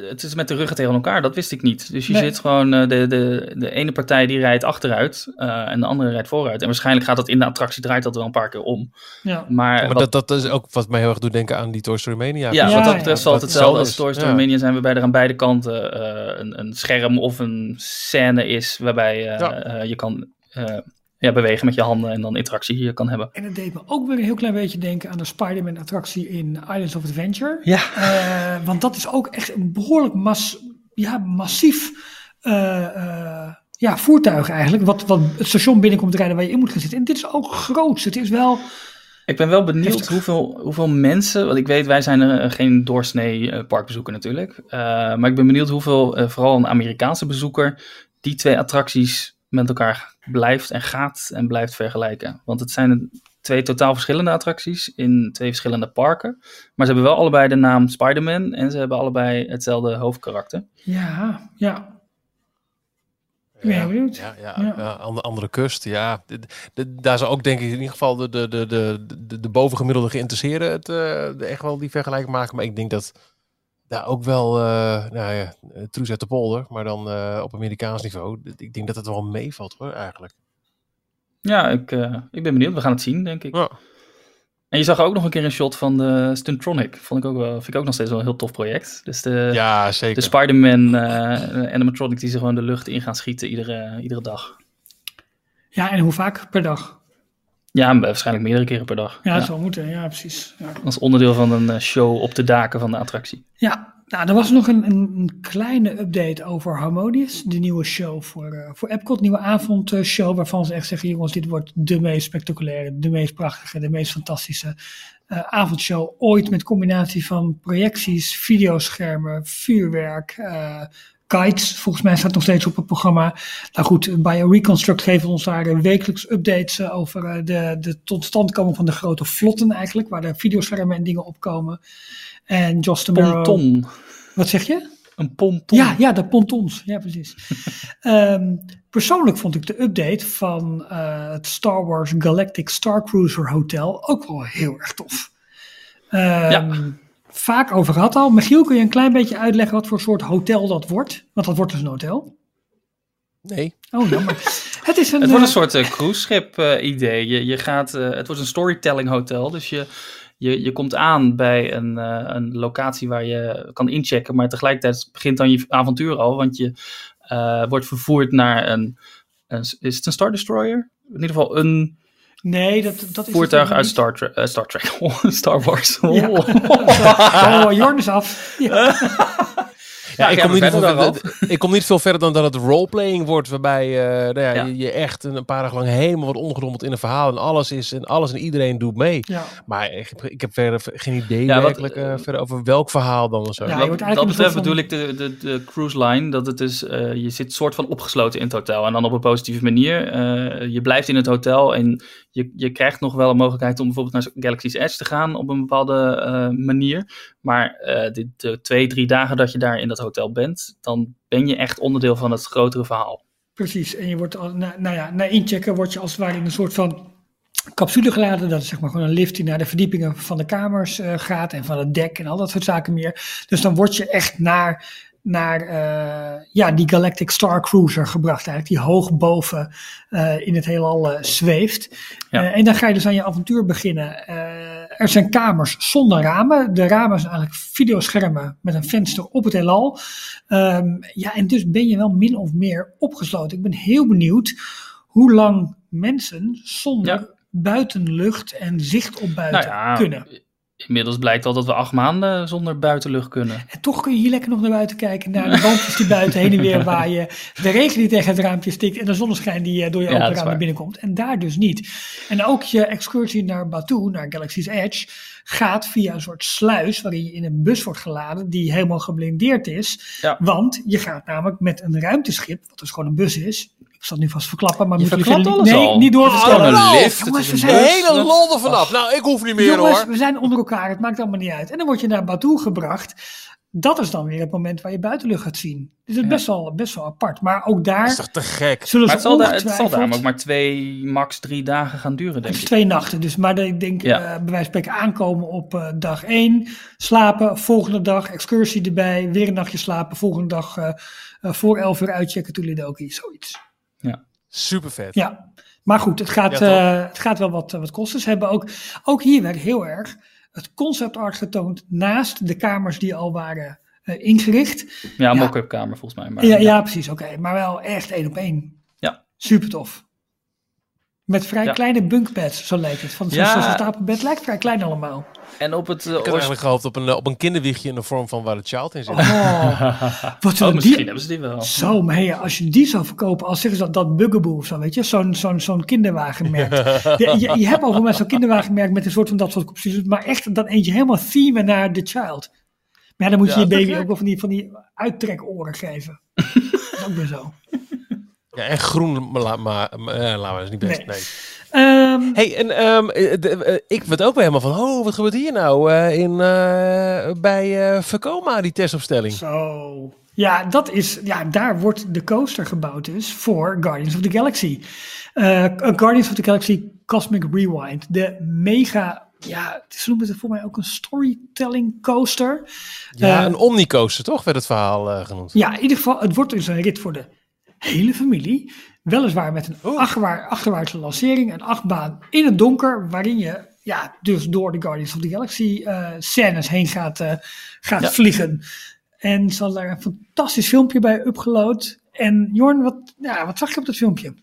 het is met de ruggen tegen elkaar, dat wist ik niet. Dus je Nee. zit gewoon, eh, de, de, de ene partij die rijdt achteruit eh, en de andere rijdt vooruit. En waarschijnlijk gaat dat in de attractie, draait dat wel een paar keer om. Ja. Maar, Maar wat- dat, dat is ook wat mij heel erg doet denken aan die Toy Story Mania. ja, Ja, wat dat betreft ja. zal het hetzelfde als. Toy Story Ja. Mania zijn, waarbij er aan beide kanten eh, een, een scherm of een scène is waarbij Ja. je kan eh, ja, bewegen met je handen en dan interactie hier kan hebben. En het deed me ook weer een heel klein beetje denken aan de Spider-Man attractie in Islands of Adventure. Ja. Eh, want dat is ook echt een behoorlijk mas, ja, massief eh, eh, ja, voertuig eigenlijk. Wat, wat het station binnenkomt rijden waar je in moet gaan zitten. En dit is ook groots. Het is wel... Ik ben wel benieuwd Heftig. hoeveel, hoeveel mensen, want ik weet, wij zijn er geen doorsnee eh, parkbezoeker natuurlijk. Eh, maar ik ben benieuwd hoeveel, eh, vooral een Amerikaanse bezoeker, die twee attracties met elkaar blijft en gaat en blijft vergelijken. Want het zijn twee totaal verschillende attracties in twee verschillende parken. Maar ze hebben wel allebei de naam Spider-Man en ze hebben allebei hetzelfde hoofdkarakter. Ja, ja. Benieuwd. Ja, ja, Ja. ja, ander- andere kust. Ja, daar zou ook denk ik in ieder geval de, de, de, de, de, de bovengemiddelde geïnteresseerden het eh, echt wel die vergelijking maken. Maar ik denk dat daar ook wel, eh nou ja, eh, Truus uit de polder, maar dan eh, op Amerikaans niveau. Ik denk dat het wel meevalt hoor, eigenlijk. Ja, ik, eh, ik ben benieuwd. We gaan het zien, denk ik. Ja. En je zag ook nog een keer een shot van de Stuntronic. Vond ik ook wel, vind ik ook nog steeds wel een heel tof project. Dus de, Ja, zeker. de Spider-Man eh animatronic die ze gewoon de lucht in gaan schieten iedere, iedere dag. Ja, en hoe vaak per dag? Ja, waarschijnlijk meerdere keren per dag. Ja, dat zou moeten. Ja, precies. Ja. Als onderdeel van een eh, show op de daken van de attractie. Ja, nou, er was nog een, een, kleine update over Harmonious, de nieuwe show voor, eh, voor Epcot, nieuwe avondshow, waarvan ze echt zeggen, jongens, dit wordt de meest spectaculaire, de meest prachtige, de meest fantastische eh, avondshow ooit met combinatie van projecties, videoschermen, vuurwerk, kites. Volgens mij staat nog steeds op het programma. Nou goed, bij Reconstruct geven ons daar eh, wekelijks updates eh, over eh, de, de totstandkoming van de grote vlotten eigenlijk, waar de videoschermen en dingen opkomen. En Josh Tamaro... Ponton. Wat zeg je? Een ponton. Ja, ja, de pontons. Ja, precies. Ehm, persoonlijk vond ik de update van het Star Wars Galactic Star Cruiser Hotel ook wel heel erg tof. Ehm, Vaak over gehad al. Michiel, kun je een klein beetje uitleggen wat voor soort hotel dat wordt? Want dat wordt dus een hotel. Nee. Oh, jammer. het is een... Het wordt een eh, soort uh, cruiseschip eh, idee. Je, je gaat, het wordt een storytelling hotel. Dus je, je, je komt aan bij een, een locatie waar je kan inchecken. Maar tegelijkertijd begint dan je avontuur al. Want je wordt vervoerd naar een, een... Is het een Star Destroyer? In ieder geval een nee, dat, dat is voertuig uit niet. Star, Trek- eh, Star Trek. Star Wars. Ja. oh, Jorn is af. Ja. Ja, Ja, ik, kom maar niet verder veel, ik kom niet veel verder dan dat het roleplaying wordt, waarbij eh, nou ja, Ja. Je, je echt een, een paar dagen lang helemaal wordt ondergedompeld in een verhaal en alles is en alles en iedereen doet mee. Ja. Maar ik heb, ik heb verder geen idee Ja, wat, werkelijk eh, verder over welk verhaal dan of zo. Ja, dat eigenlijk betreft bedoel ik de, de, de cruise line, dat het eh, je zit soort van opgesloten in het hotel. En dan op een positieve manier. Eh, je blijft in het hotel en je, je krijgt nog wel een mogelijkheid om bijvoorbeeld naar Galaxy's Edge te gaan op een bepaalde eh, manier. Maar eh, de, de twee, drie dagen dat je daar in dat hotel bent, dan ben je echt onderdeel van het grotere verhaal. Precies, en je wordt, al- nou ja, na inchecken word je als het ware in een soort van capsule geladen. Dat is zeg maar gewoon een lift die naar de verdiepingen van de kamers eh, gaat en van het dek en al dat soort zaken meer. Dus dan word je echt naar, naar eh, ja, die Galactic Star Cruiser gebracht eigenlijk, die hoog boven eh, in het heelal eh, zweeft. Ja. En dan ga je dus aan je avontuur beginnen. Er zijn kamers zonder ramen. De ramen zijn eigenlijk videoschermen met een venster op het heelal. Ehm, ja, en dus ben je wel min of meer opgesloten. Ik ben heel benieuwd hoe lang mensen zonder Ja. buitenlucht en zicht op buiten Nou ja, kunnen. Inmiddels blijkt al dat we acht maanden zonder buitenlucht kunnen. En toch kun je hier lekker nog naar buiten kijken, naar de boompjes die buiten heen en weer waaien, de regen die tegen het raampje stikt en de zonneschijn die eh, door je open raam naar waar. binnen komt. En daar dus niet. En ook je excursie naar Batu, naar Galaxy's Edge, gaat via een soort sluis waarin je in een bus wordt geladen die helemaal geblindeerd is. Ja. Want je gaat namelijk met een ruimteschip, wat dus gewoon een bus is. Ik zal het nu vast verklappen, maar Je moeten verklapt jullie- alles Nee, al. niet door te Oh, lift, het Jongens, is we zijn- De hele lol er vanaf. Nou, ik hoef niet meer Jongens, hoor. we zijn onder elkaar, het maakt allemaal niet uit. En dan word je naar Batu gebracht. Dat is dan weer het moment waar je buitenlucht gaat zien. Dus het is Ja. best, wel, best wel apart. Maar ook daar Dat is toch te gek? zullen Maar ze het zal, daar, het zal daarom ook maar twee, max drie dagen gaan duren, Het denk is ik. twee nachten, dus maar ik denk Ja. eh, bij wijze van spreken aankomen op eh, dag één, slapen, volgende dag excursie erbij, weer een nachtje slapen, volgende dag eh, eh, voor elf uur uitchecken, toelidoki, zoiets. Super vet. Ja, maar goed, het gaat, Ja, eh, het gaat wel wat, wat kosten. Ze hebben ook, ook hier werd heel erg het concept art getoond naast de kamers die al waren eh, ingericht. Ja, Ja. mock-up kamer volgens mij. Maar, Ja, ja precies, oké. Maar wel echt één op één. Ja. Super tof. Met vrij Ja. kleine bunkbeds, zo lijkt het. Van zo'n Ja. zo'n stapelbed lijkt vrij klein allemaal. En op het... eh, Ik had eigenlijk gehoopt op een, eh, op een kinderwiegje in de vorm van waar het child in zit. Oh, wat Oh, misschien die... hebben ze die wel. Zo, maar hey, als je die zou verkopen, als zeggen ze dat, dat Bugaboo of zo, weet je, zo'n zo'n zo'n kinderwagenmerk. Je, je, je hebt over met zo'n kinderwagenmerk met een soort van dat soort opties, maar echt dan eentje helemaal themen naar The Child. Maar ja, dan moet je Ja, je baby ook wel van die, van die uittrekoren geven. dat is ook weer zo. Ja, en groen, maar, maar, maar eh, laten we eens niet best. Nee. Nee. Ehm, Hey, en ehm, eh, de- eh, ik werd ook weer helemaal van, oh, wat gebeurt hier nou eh, in, bij Vekoma, die testopstelling? Zo. Ja, dat is, ja, daar wordt de coaster gebouwd dus voor Guardians of the Galaxy. Guardians of the Galaxy Cosmic Rewind. De mega, ja, ze noemen het voor mij ook een storytelling coaster. Ja, Eh, een omnicoaster, toch, werd het verhaal genoemd. Ja, in ieder geval, het wordt dus een rit voor de hele familie. Weliswaar met een achterwaar, achterwaartse lancering, een achtbaan in het donker, waarin je ja, dus door de Guardians of the Galaxy eh, scènes heen gaat, eh, gaat Ja. vliegen. En ze hadden daar een fantastisch filmpje bij upgeload. En Jorn, wat, ja, wat zag je op dat filmpje?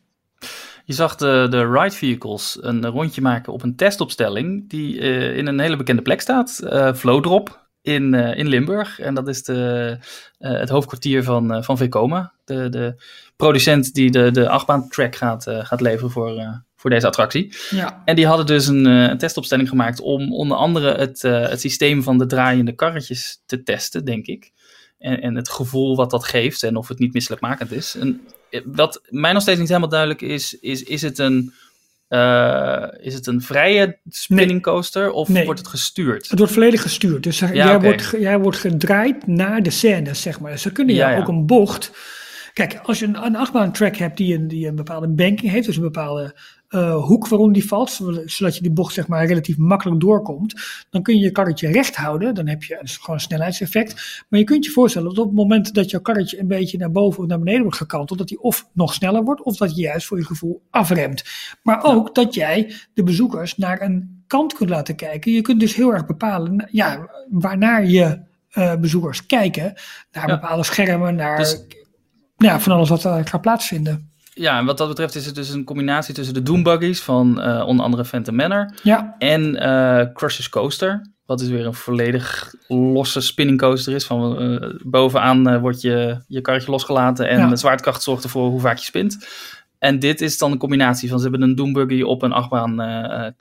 Je zag de, de ride vehicles een rondje maken op een testopstelling die eh, in een hele bekende plek staat. eh Vlodrop in, in Limburg. En dat is de, het hoofdkwartier van, van Vekoma. De, de producent die de, de achtbaan-track gaat, eh, gaat leveren voor, eh, voor deze attractie. Ja, En die hadden dus een, eh, een testopstelling gemaakt om onder andere het, het systeem van de draaiende karretjes te testen, denk ik. En, en het gevoel wat dat geeft en of het niet misselijkmakend is. En wat mij nog steeds niet helemaal duidelijk is, is, is het een, is het een vrije spinning coaster of Nee. wordt het gestuurd? het wordt volledig gestuurd. Dus Ja, jij, wordt, jij wordt gedraaid naar de scènes, zeg maar. Ze kunnen Ja, jou ja. ook een bocht. Kijk, als je een, een achtbaan-track hebt die een, die een bepaalde banking heeft, dus een bepaalde eh, hoek waarom die valt, zodat je die bocht zeg maar relatief makkelijk doorkomt, dan kun je je karretje recht houden. Dan heb je dus gewoon een snelheidseffect. Maar je kunt je voorstellen dat op het moment dat jouw karretje een beetje naar boven of naar beneden wordt gekanteld, dat die of nog sneller wordt, of dat je juist voor je gevoel afremt. Maar ook dat jij de bezoekers naar een kant kunt laten kijken. Je kunt dus heel erg bepalen ja, waarnaar je eh, bezoekers kijken. Naar Ja. bepaalde schermen, naar Dus- ja, van alles wat er gaat plaatsvinden. Ja, en wat dat betreft is het dus een combinatie tussen de Doombuggies van eh, onder andere Phantom Manor Ja, En eh Crush's Coaster. Wat dus weer een volledig losse spinning coaster is. Van bovenaan wordt je, je karretje losgelaten. En Ja. de zwaartekracht zorgt ervoor hoe vaak je spint. En dit is dan een combinatie van ze hebben een Doombuggy op een achtbaan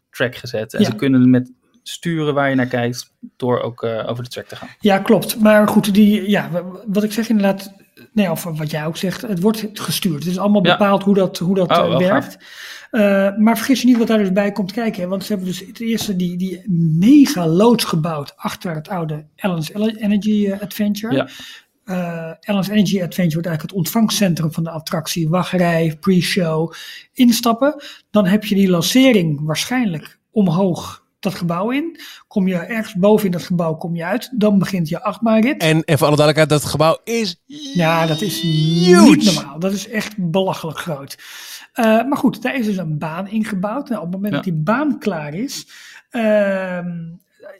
track gezet. En Ja. ze kunnen met sturen waar je naar kijkt. Door ook over de track te gaan. ja, klopt. Maar goed, die, ja, wat ik zeg inderdaad, nee, of wat jij ook zegt, het wordt gestuurd. Het is allemaal Ja. bepaald hoe dat, hoe dat Oh, eh, werkt. Eh, maar vergis je niet wat daar dus bij komt kijken. hè, Want ze hebben dus het eerste die, die mega loods gebouwd achter het oude Allen's Energy eh, Adventure. Ja. Allen's Energy Adventure wordt eigenlijk het ontvangstcentrum van de attractie. Wachtrij, pre-show, instappen. Dan heb je die lancering waarschijnlijk omhoog dat gebouw in. Kom je ergens boven in dat gebouw, kom je uit. Dan begint je achtbaanrit. En, en voor alle duidelijkheid, dat gebouw is Ja, dat is huge. niet normaal. Dat is echt belachelijk groot. Eh, maar goed, daar is dus een baan ingebouwd. Nou, op het moment Ja. dat die baan klaar is, ehm,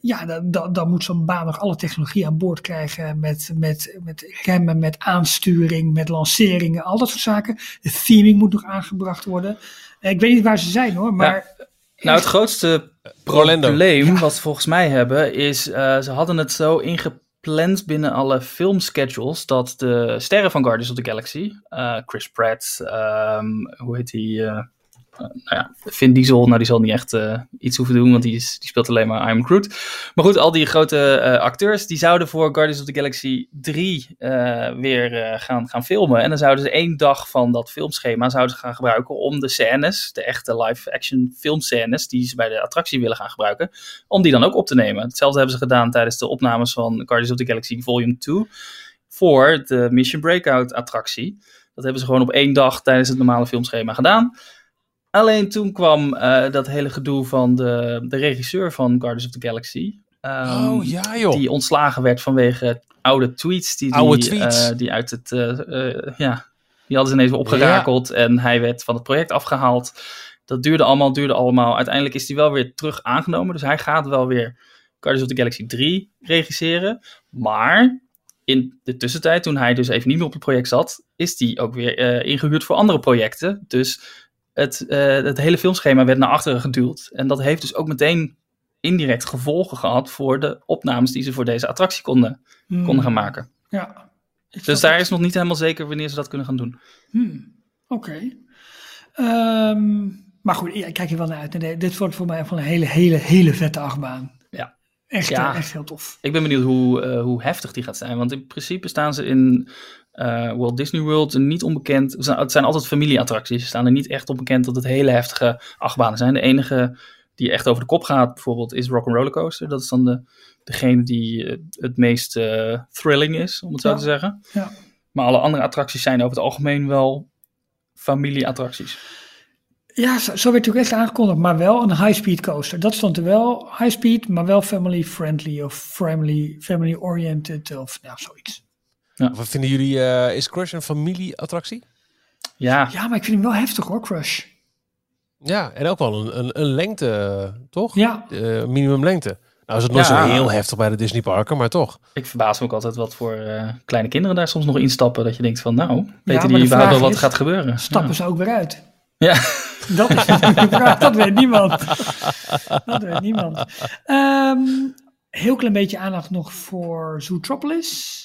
ja, dan, dan, dan moet zo'n baan nog alle technologie aan boord krijgen. Met, met, met remmen, met aansturing, met lanceringen, al dat soort zaken. De theming moet nog aangebracht worden. Eh, ik weet niet waar ze zijn hoor, maar Nou, het grootste Orlando. probleem wat ze volgens mij hebben is, eh, ze hadden het zo ingepland binnen alle filmschedules dat de sterren van Guardians of the Galaxy, eh, Chris Pratt, ehm, hoe heet die, eh, nou ja, Vin Diesel, nou die zal niet echt eh, iets hoeven doen, want die, is, die speelt alleen maar I'm Groot. Maar goed, al die grote eh, acteurs, die zouden voor Guardians of the Galaxy 3 eh, weer eh, gaan, gaan filmen. En dan zouden ze één dag van dat filmschema zouden ze gaan gebruiken om de scènes, de echte live-action filmscènes, die ze bij de attractie willen gaan gebruiken, om die dan ook op te nemen. Hetzelfde hebben ze gedaan tijdens de opnames van Guardians of the Galaxy Volume 2 voor de Mission Breakout attractie. Dat hebben ze gewoon op één dag tijdens het normale filmschema gedaan. Alleen toen kwam eh, dat hele gedoe van de, de regisseur van Guardians of the Galaxy. Oh ja joh. Die ontslagen werd vanwege oude tweets. Die, Oude die, tweets. eh, die uit het. eh, ja, die hadden ze ineens weer opgerakeld. En hij werd van het project afgehaald. Dat duurde allemaal, duurde allemaal. Uiteindelijk is hij wel weer terug aangenomen. Dus hij gaat wel weer Guardians of the Galaxy 3 regisseren. Maar in de tussentijd, toen hij dus even niet meer op het project zat, is hij ook weer eh, ingehuurd voor andere projecten. Dus het, eh, het hele filmschema werd naar achteren geduwd. En dat heeft dus ook meteen indirect gevolgen gehad voor de opnames die ze voor deze attractie konden, hmm, konden gaan maken. Ja. Dus daar het. is nog niet helemaal zeker wanneer ze dat kunnen gaan doen. Hmm, Oké. Ehm, maar goed, ja, ik kijk hier wel naar uit. Nee, dit wordt voor mij van een hele, hele, hele vette achtbaan. Ja. Echt, Ja. eh, echt heel tof. Ik ben benieuwd hoe, eh, hoe heftig die gaat zijn. Want in principe staan ze in eh, Walt Disney World niet onbekend. Het zijn, altijd familieattracties. Ze staan er niet echt onbekend dat het hele heftige achtbanen zijn. De enige die echt over de kop gaat bijvoorbeeld is Rock'n'Roller Coaster. Dat is dan de, degene die eh, het meest eh, thrilling is, om het zo Ja. te zeggen. Ja. Maar alle andere attracties zijn over het algemeen wel familieattracties. Ja, zo, zo werd natuurlijk echt aangekondigd, maar wel een high-speed coaster. Dat stond er wel, high-speed, maar wel family-friendly of family- family-oriented of nou, zoiets. Wat vinden jullie, eh, is Crush een familieattractie? Ja, Ja, maar ik vind hem wel heftig hoor, Crush. Ja, en ook wel een, een, een lengte, toch? Ja, Eh, minimumlengte. Nou is het nooit Ja. zo heel heftig bij de Disney parken, maar toch. ik verbaas me ook altijd wat voor eh, kleine kinderen daar soms nog instappen. Dat je denkt van nou, weten die überhaupt wel wat is, gaat gebeuren. stappen Ja. ze ook weer uit? Ja. Dat is natuurlijk de vraag, dat weet niemand. Dat weet niemand. Ehm, heel klein beetje aandacht nog voor Zootropolis.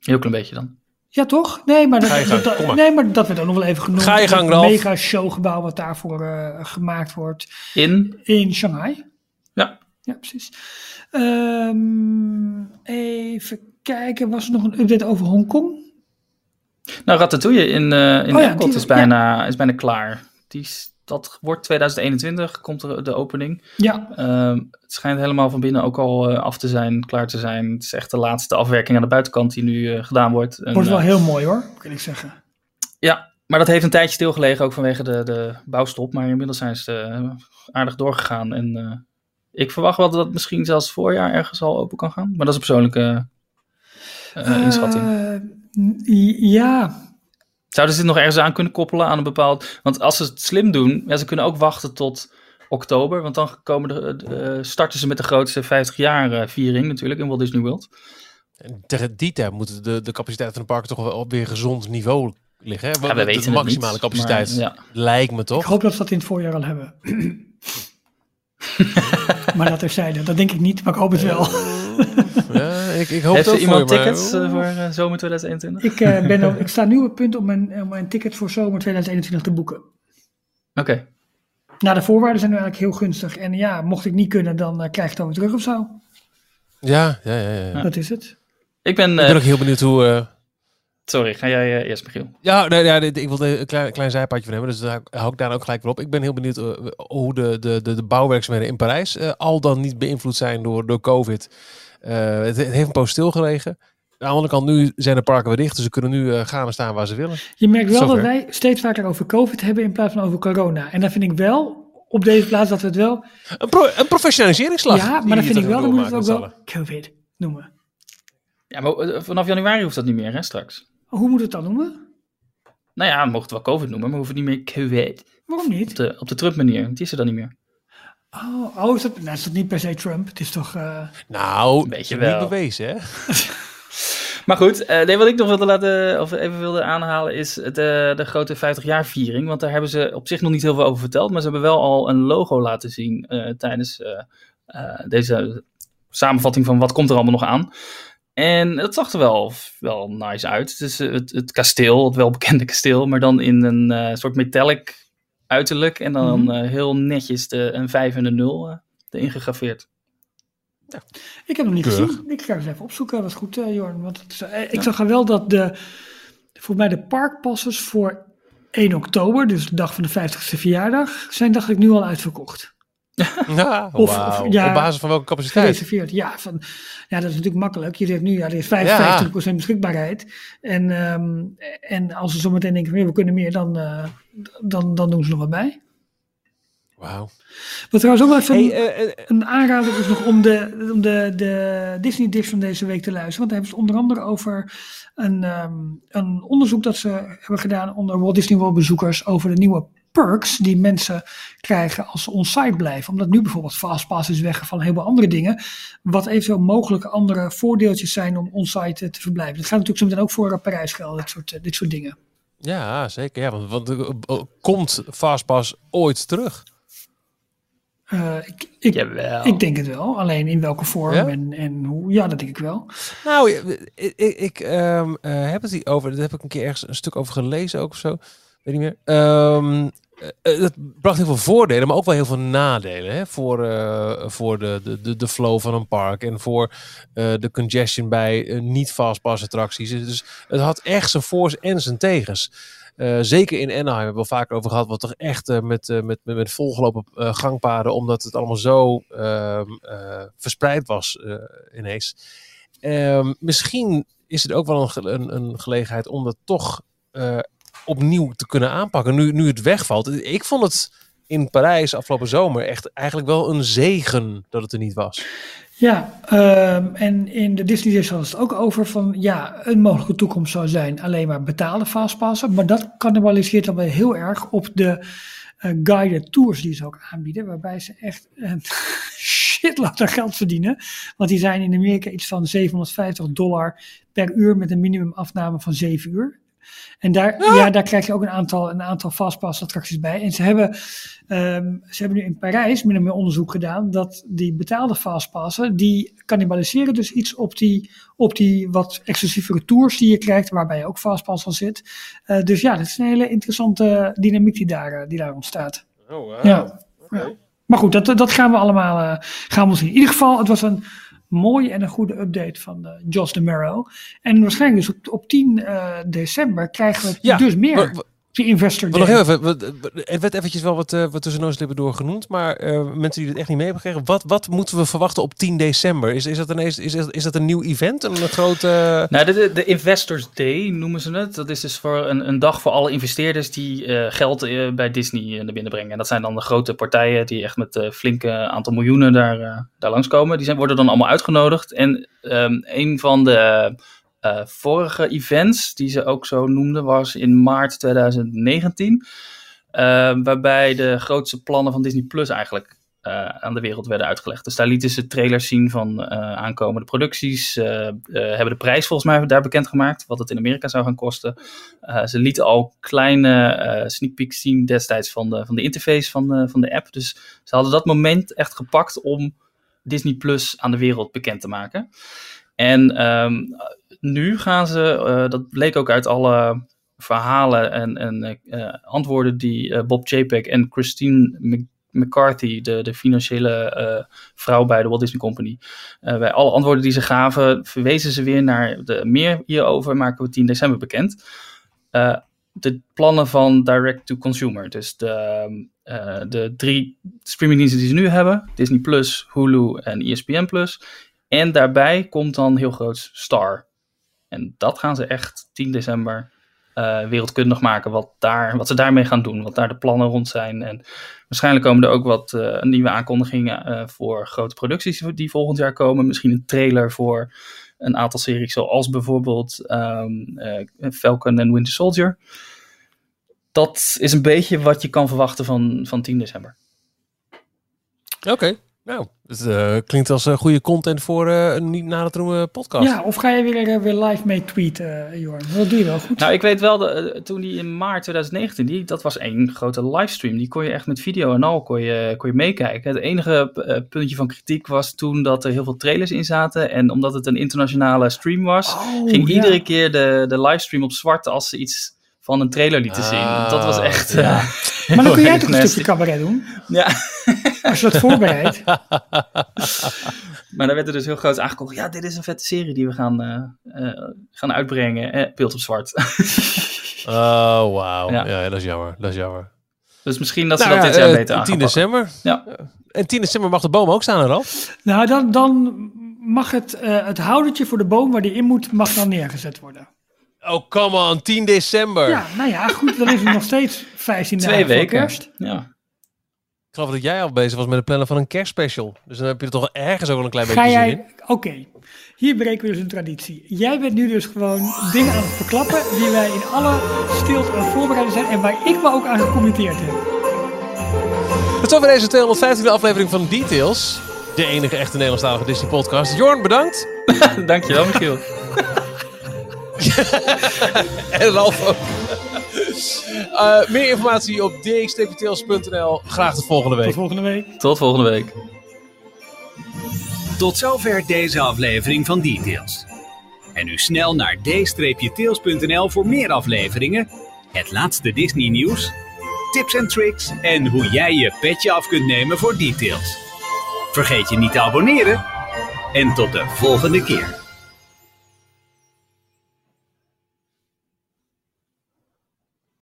Heel klein beetje dan. Ja, toch? Nee, maar dat, Ga je gang, dat- kom maar. nee, maar dat werd ook nog wel even genoemd. Ga je gang, Het Ralf. mega showgebouw wat daarvoor eh, gemaakt wordt In? in Shanghai. Ja. Ja, precies. Ehm, even kijken, was er nog een update over Hongkong? Nou, Ratatouille in, eh in Oh ja, Epcot die- is, bijna, is bijna klaar. Die, is- dat wordt 2021, komt er de opening. Ja, Ehm, het schijnt helemaal van binnen ook al eh, af te zijn, klaar te zijn. Het is echt de laatste afwerking aan de buitenkant die nu eh, gedaan wordt. En, wordt wel eh, heel mooi hoor, kan ik zeggen. Ja, maar dat heeft een tijdje stilgelegen, ook vanwege de, de bouwstop. Maar inmiddels zijn ze aardig doorgegaan. En ik verwacht wel dat het misschien zelfs voorjaar ergens al open kan gaan. Maar dat is een persoonlijke inschatting. Ja, Zouden ze dit nog ergens aan kunnen koppelen aan een bepaald... Want als ze het slim doen, ja, ze kunnen ook wachten tot oktober. Want dan komen de, de- eh, starten ze met de grootste 50 jaar eh, viering natuurlijk in Walt Disney World. En tegen die tijd moeten de, de capaciteit van de parken toch wel op weer gezond niveau liggen. Hè? Ja, we de weten het maximale niet, capaciteit maar, ja. lijkt me ik toch? hoop dat ze dat in het voorjaar al hebben. maar dat terzijde, dat denk ik niet, maar ik hoop het wel. Ja, ik, ik hoop Heeft er voor iemand maar- tickets eh, voor eh, zomer 2021? ik, eh, ben ik sta nu op het punt om mijn, om mijn ticket voor zomer 2021 te boeken. Oké. Nou, de voorwaarden zijn nu eigenlijk heel gunstig. En ja, mocht ik niet kunnen, dan krijg ik het dan weer terug of zo. Ja, ja, ja. ja. Dat is het. Ik ben... Ik eh, ben ook heel benieuwd hoe... eh, sorry, ga jij eh, eerst, Michiel? Ja, nee, ja ik wilde een klein, klein zijpaadje van hebben, dus daar hou ik daar ook gelijk weer op. Ik ben heel benieuwd hoe de, de, de, de bouwwerkzaamheden in Parijs eh, al dan niet beïnvloed zijn door, door COVID. Eh, het, het heeft een poos stilgelegen. Aan de andere kant, nu zijn de parken weer dicht, dus ze kunnen nu eh, gaan en staan waar ze willen. Je merkt wel Zover. dat wij steeds vaker over COVID hebben in plaats van over corona. En dat vind ik wel op deze plaats dat we het wel... Een, pro een professionaliseringsslag. ja, maar dan we vind ik wel, dan moet je het ook wel COVID noemen. Ja, maar eh, vanaf januari hoeft dat niet meer, hè, straks. Hoe moet het dan noemen? Nou ja, we mogen het wel COVID noemen, maar we hoeven het niet meer COVID. Waarom niet? Op de, op de Trump-manier, want die is er dan niet meer. Oh, oh is, dat, nou, is dat niet per se Trump? Het is toch... eh, allen. Nou, Een beetje het is wel. niet bewezen, hè? Maar goed, eh, nee, wat ik nog wilde laten, of even wilde aanhalen, is de, de grote 50-jaar viering. Want daar hebben ze op zich nog niet heel veel over verteld. Maar ze hebben wel al een logo laten zien eh, tijdens eh, eh, deze samenvatting van wat komt er allemaal nog aan. En het zag er wel, wel nice uit. Het is eh, het, het kasteel, het welbekende kasteel, maar dan in een eh, soort metallic uiterlijk. En dan Mhm. eh, heel netjes de, een 5 en een 0 eh, erin gegraveerd. Ik heb hem niet Keurig. gezien. Ik ga eens even opzoeken. Dat is goed, eh Jorn. Want het is, eh, ik zag wel dat de, voor mij de parkpasses voor 1 oktober, dus de dag van de 50ste verjaardag, zijn dacht ik nu al uitverkocht. Ja, Of- wauw. of- ja, Op basis van welke capaciteit? Gereserveerd. Ja, van, ja, dat is natuurlijk makkelijk. Je zegt nu, ja, er is 55% beschikbaarheid. En, ehm, en als ze zometeen denken, we kunnen meer, dan, eh, dan, dan doen ze nog wat bij. Wauw. Wat trouwens ook wel even Hey, eh, eh, een aanrader is nog om de, om de, de Disney Dish van deze week te luisteren. Want daar hebben ze onder andere over een, ehm, een onderzoek dat ze hebben gedaan onder Walt Disney World bezoekers over de nieuwe perks die mensen krijgen als ze on-site blijven. Omdat nu bijvoorbeeld Fastpass is weggevallen, heel veel andere dingen. Wat eventueel mogelijke andere voordeeltjes zijn om on-site te verblijven. Dat gaat natuurlijk zo meteen ook voor eh, Parijs gelden, dit soort, eh, dit soort dingen. ja, zeker. Ja, want, want eh, eh, komt Fastpass ooit terug? Eh, ik, ik, Jawel. ik denk het wel, alleen in welke vorm Ja? en, en hoe, ja, dat denk ik wel. Nou, ik, ik, ik, ehm, eh, heb het hier over. Daar heb ik een keer ergens een stuk over gelezen ook of zo. Weet niet meer. Ehm, eh, het bracht heel veel voordelen, maar ook wel heel veel nadelen. Hè? Voor, eh, voor de, de, de, flow van een park en voor eh, de congestion bij eh, niet-fastpass attracties. Dus het had echt zijn voor's en zijn tegens. Eh, zeker in Anaheim hebben we wel vaker over gehad. Wat toch echt eh, met, eh, met, met, met volgelopen eh, gangpaden. Omdat het allemaal zo ehm, eh, verspreid was eh, ineens. Ehm, misschien is het ook wel een, een, een gelegenheid om dat toch eh, opnieuw te kunnen aanpakken. Nu, nu het wegvalt. Ik vond het in Parijs afgelopen zomer echt eigenlijk wel een zegen dat het er niet was. Ja, ehm, en in de Disney Days hadden het ook over van ja, een mogelijke toekomst zou zijn alleen maar betalen fastpassen. Maar dat cannibaliseert dan wel heel erg op de eh, guided tours die ze ook aanbieden, waarbij ze echt een shitload aan geld verdienen. Want die zijn in Amerika iets van 750 dollar per uur met een minimumafname van 7 uur. En daar, ja. daar krijg je ook een aantal, een aantal fastpass attracties bij. En ze hebben, ehm, ze hebben nu in Parijs min of meer onderzoek gedaan dat die betaalde fastpassen, die cannibaliseren dus iets op die, op die wat exclusievere tours die je krijgt, waarbij ook fastpass al zit. Eh, dus ja, dat is een hele interessante dynamiek die daar, eh, die daar ontstaat. Oh, Ja. Ja. Maar goed, dat, dat gaan we allemaal eh, gaan we zien. In ieder geval, het was een mooie en een goede update van eh Josh de Merrow. En waarschijnlijk dus op, op 10 eh, december krijgen we Ja, dus meer. Investor Maar nog Day. heel even, wat- er werd eventjes wel wat, eh wat tussen neus en lippen door genoemd, maar eh, mensen die het echt niet mee hebben gekregen, wat, wat moeten we verwachten op 10 december? Is, is, dat, ineens, is, is dat een nieuw event? Een, grote... Nou, de, de, de Investors Day noemen ze het. Dat is dus voor een, een dag voor alle investeerders die eh, geld eh, bij Disney eh, naar binnen brengen. En dat zijn dan de grote partijen die echt met eh flinke aantal miljoenen daar, eh, daar langskomen. Die zijn, worden dan allemaal uitgenodigd. En ehm, een van de eh, vorige events, die ze ook zo noemden, was in maart 2019. eh, waarbij de grootste plannen van Disney Plus eigenlijk eh, aan de wereld werden uitgelegd. Dus daar lieten ze trailers zien van aankomende producties. hebben de prijs volgens mij daar bekendgemaakt, wat het in Amerika zou gaan kosten. Ze lieten al kleine sneak peeks zien destijds van de, van de interface van de, van de app. Dus ze hadden dat moment echt gepakt om Disney Plus aan de wereld bekend te maken. En ehm, nu gaan ze, eh, dat bleek ook uit alle verhalen en, en eh, antwoorden die eh, Bob Chapek en Christine Mc- McCarthy, de, de financiële eh, vrouw bij de Walt Disney Company, eh, bij alle antwoorden die ze gaven, verwezen ze weer naar de meer hierover maken we 10 december bekend. Eh, de plannen van direct to consumer. Dus de, eh, de drie streamingdiensten die ze nu hebben: Disney Plus, Hulu en ESPN Plus. En daarbij komt dan heel groot Star. En dat gaan ze echt 10 december eh, wereldkundig maken wat, daar, wat ze daarmee gaan doen, wat daar de plannen rond zijn. En waarschijnlijk komen er ook wat eh, nieuwe aankondigingen eh, voor grote producties die volgend jaar komen. Misschien een trailer voor een aantal series, zoals bijvoorbeeld ehm, eh, Falcon en Winter Soldier. Dat is een beetje wat je kan verwachten van, van 10 december. Oké. Nou, het eh, klinkt als eh, goede content voor eh, een niet na te noemen podcast. Ja, of ga je weer, weer live mee tweeten, Jorn? Dat doe je wel goed. Nou, ik weet wel, de, toen die in maart 2019, die, dat was één grote livestream. Die kon je echt met video en al kon je, kon je meekijken. Het enige puntje van kritiek was toen dat er heel veel trailers in zaten. En omdat het een internationale stream was, Oh, ging ja. iedere keer de, de livestream op zwart als ze iets van een trailer lieten zien. Ah, Dat was echt... ja. eh, Maar dan kun jij toch een nasty. stukje cabaret doen? Ja, Als je dat voorbereidt. maar daar werd er dus heel groot aangekondigd. Ja, dit is een vette serie die we gaan, eh, eh, gaan uitbrengen. Eh, beeld op zwart. Oh, wauw. Ja. Ja. dat is jammer. Dat is jammer. dus misschien dat ze Nou dat ja, dit jaar eh, beter 10 aanpakken. december. Ja. En 10 december mag de boom ook staan, Ralf. Nou, dan, dan mag het, eh, het houdertje voor de boom waar die in moet, mag dan neergezet worden. Oh, come on. 10 december. Ja, nou ja, goed, dan is het nog steeds 15 Twee dagen voor weken. kerst. Ja. Ik geloof dat jij al bezig was met het plannen van een kerstspecial. Dus dan heb je er toch ergens ook wel een klein Ga beetje zin in. jij, oké, hier breken we dus een traditie. Jij bent nu dus gewoon dingen aan het verklappen die wij in alle stilte aan het voorbereiden zijn en waar ik me ook aan gecommitteerd heb. Tot zover deze 215e aflevering van Details. De enige echte Nederlandstalige Disney podcast. Jorn, bedankt. Dankjewel, Michiel. En Ralf ook. Eh, meer informatie op dx-tails.nl. Graag tot volgende Tot week. volgende week. Tot volgende week. Tot zover deze aflevering van Details. En nu snel naar d-tails.nl voor meer afleveringen, het laatste Disney nieuws, tips en tricks en hoe jij je petje af kunt nemen voor Details. Vergeet je niet te abonneren en tot de volgende keer.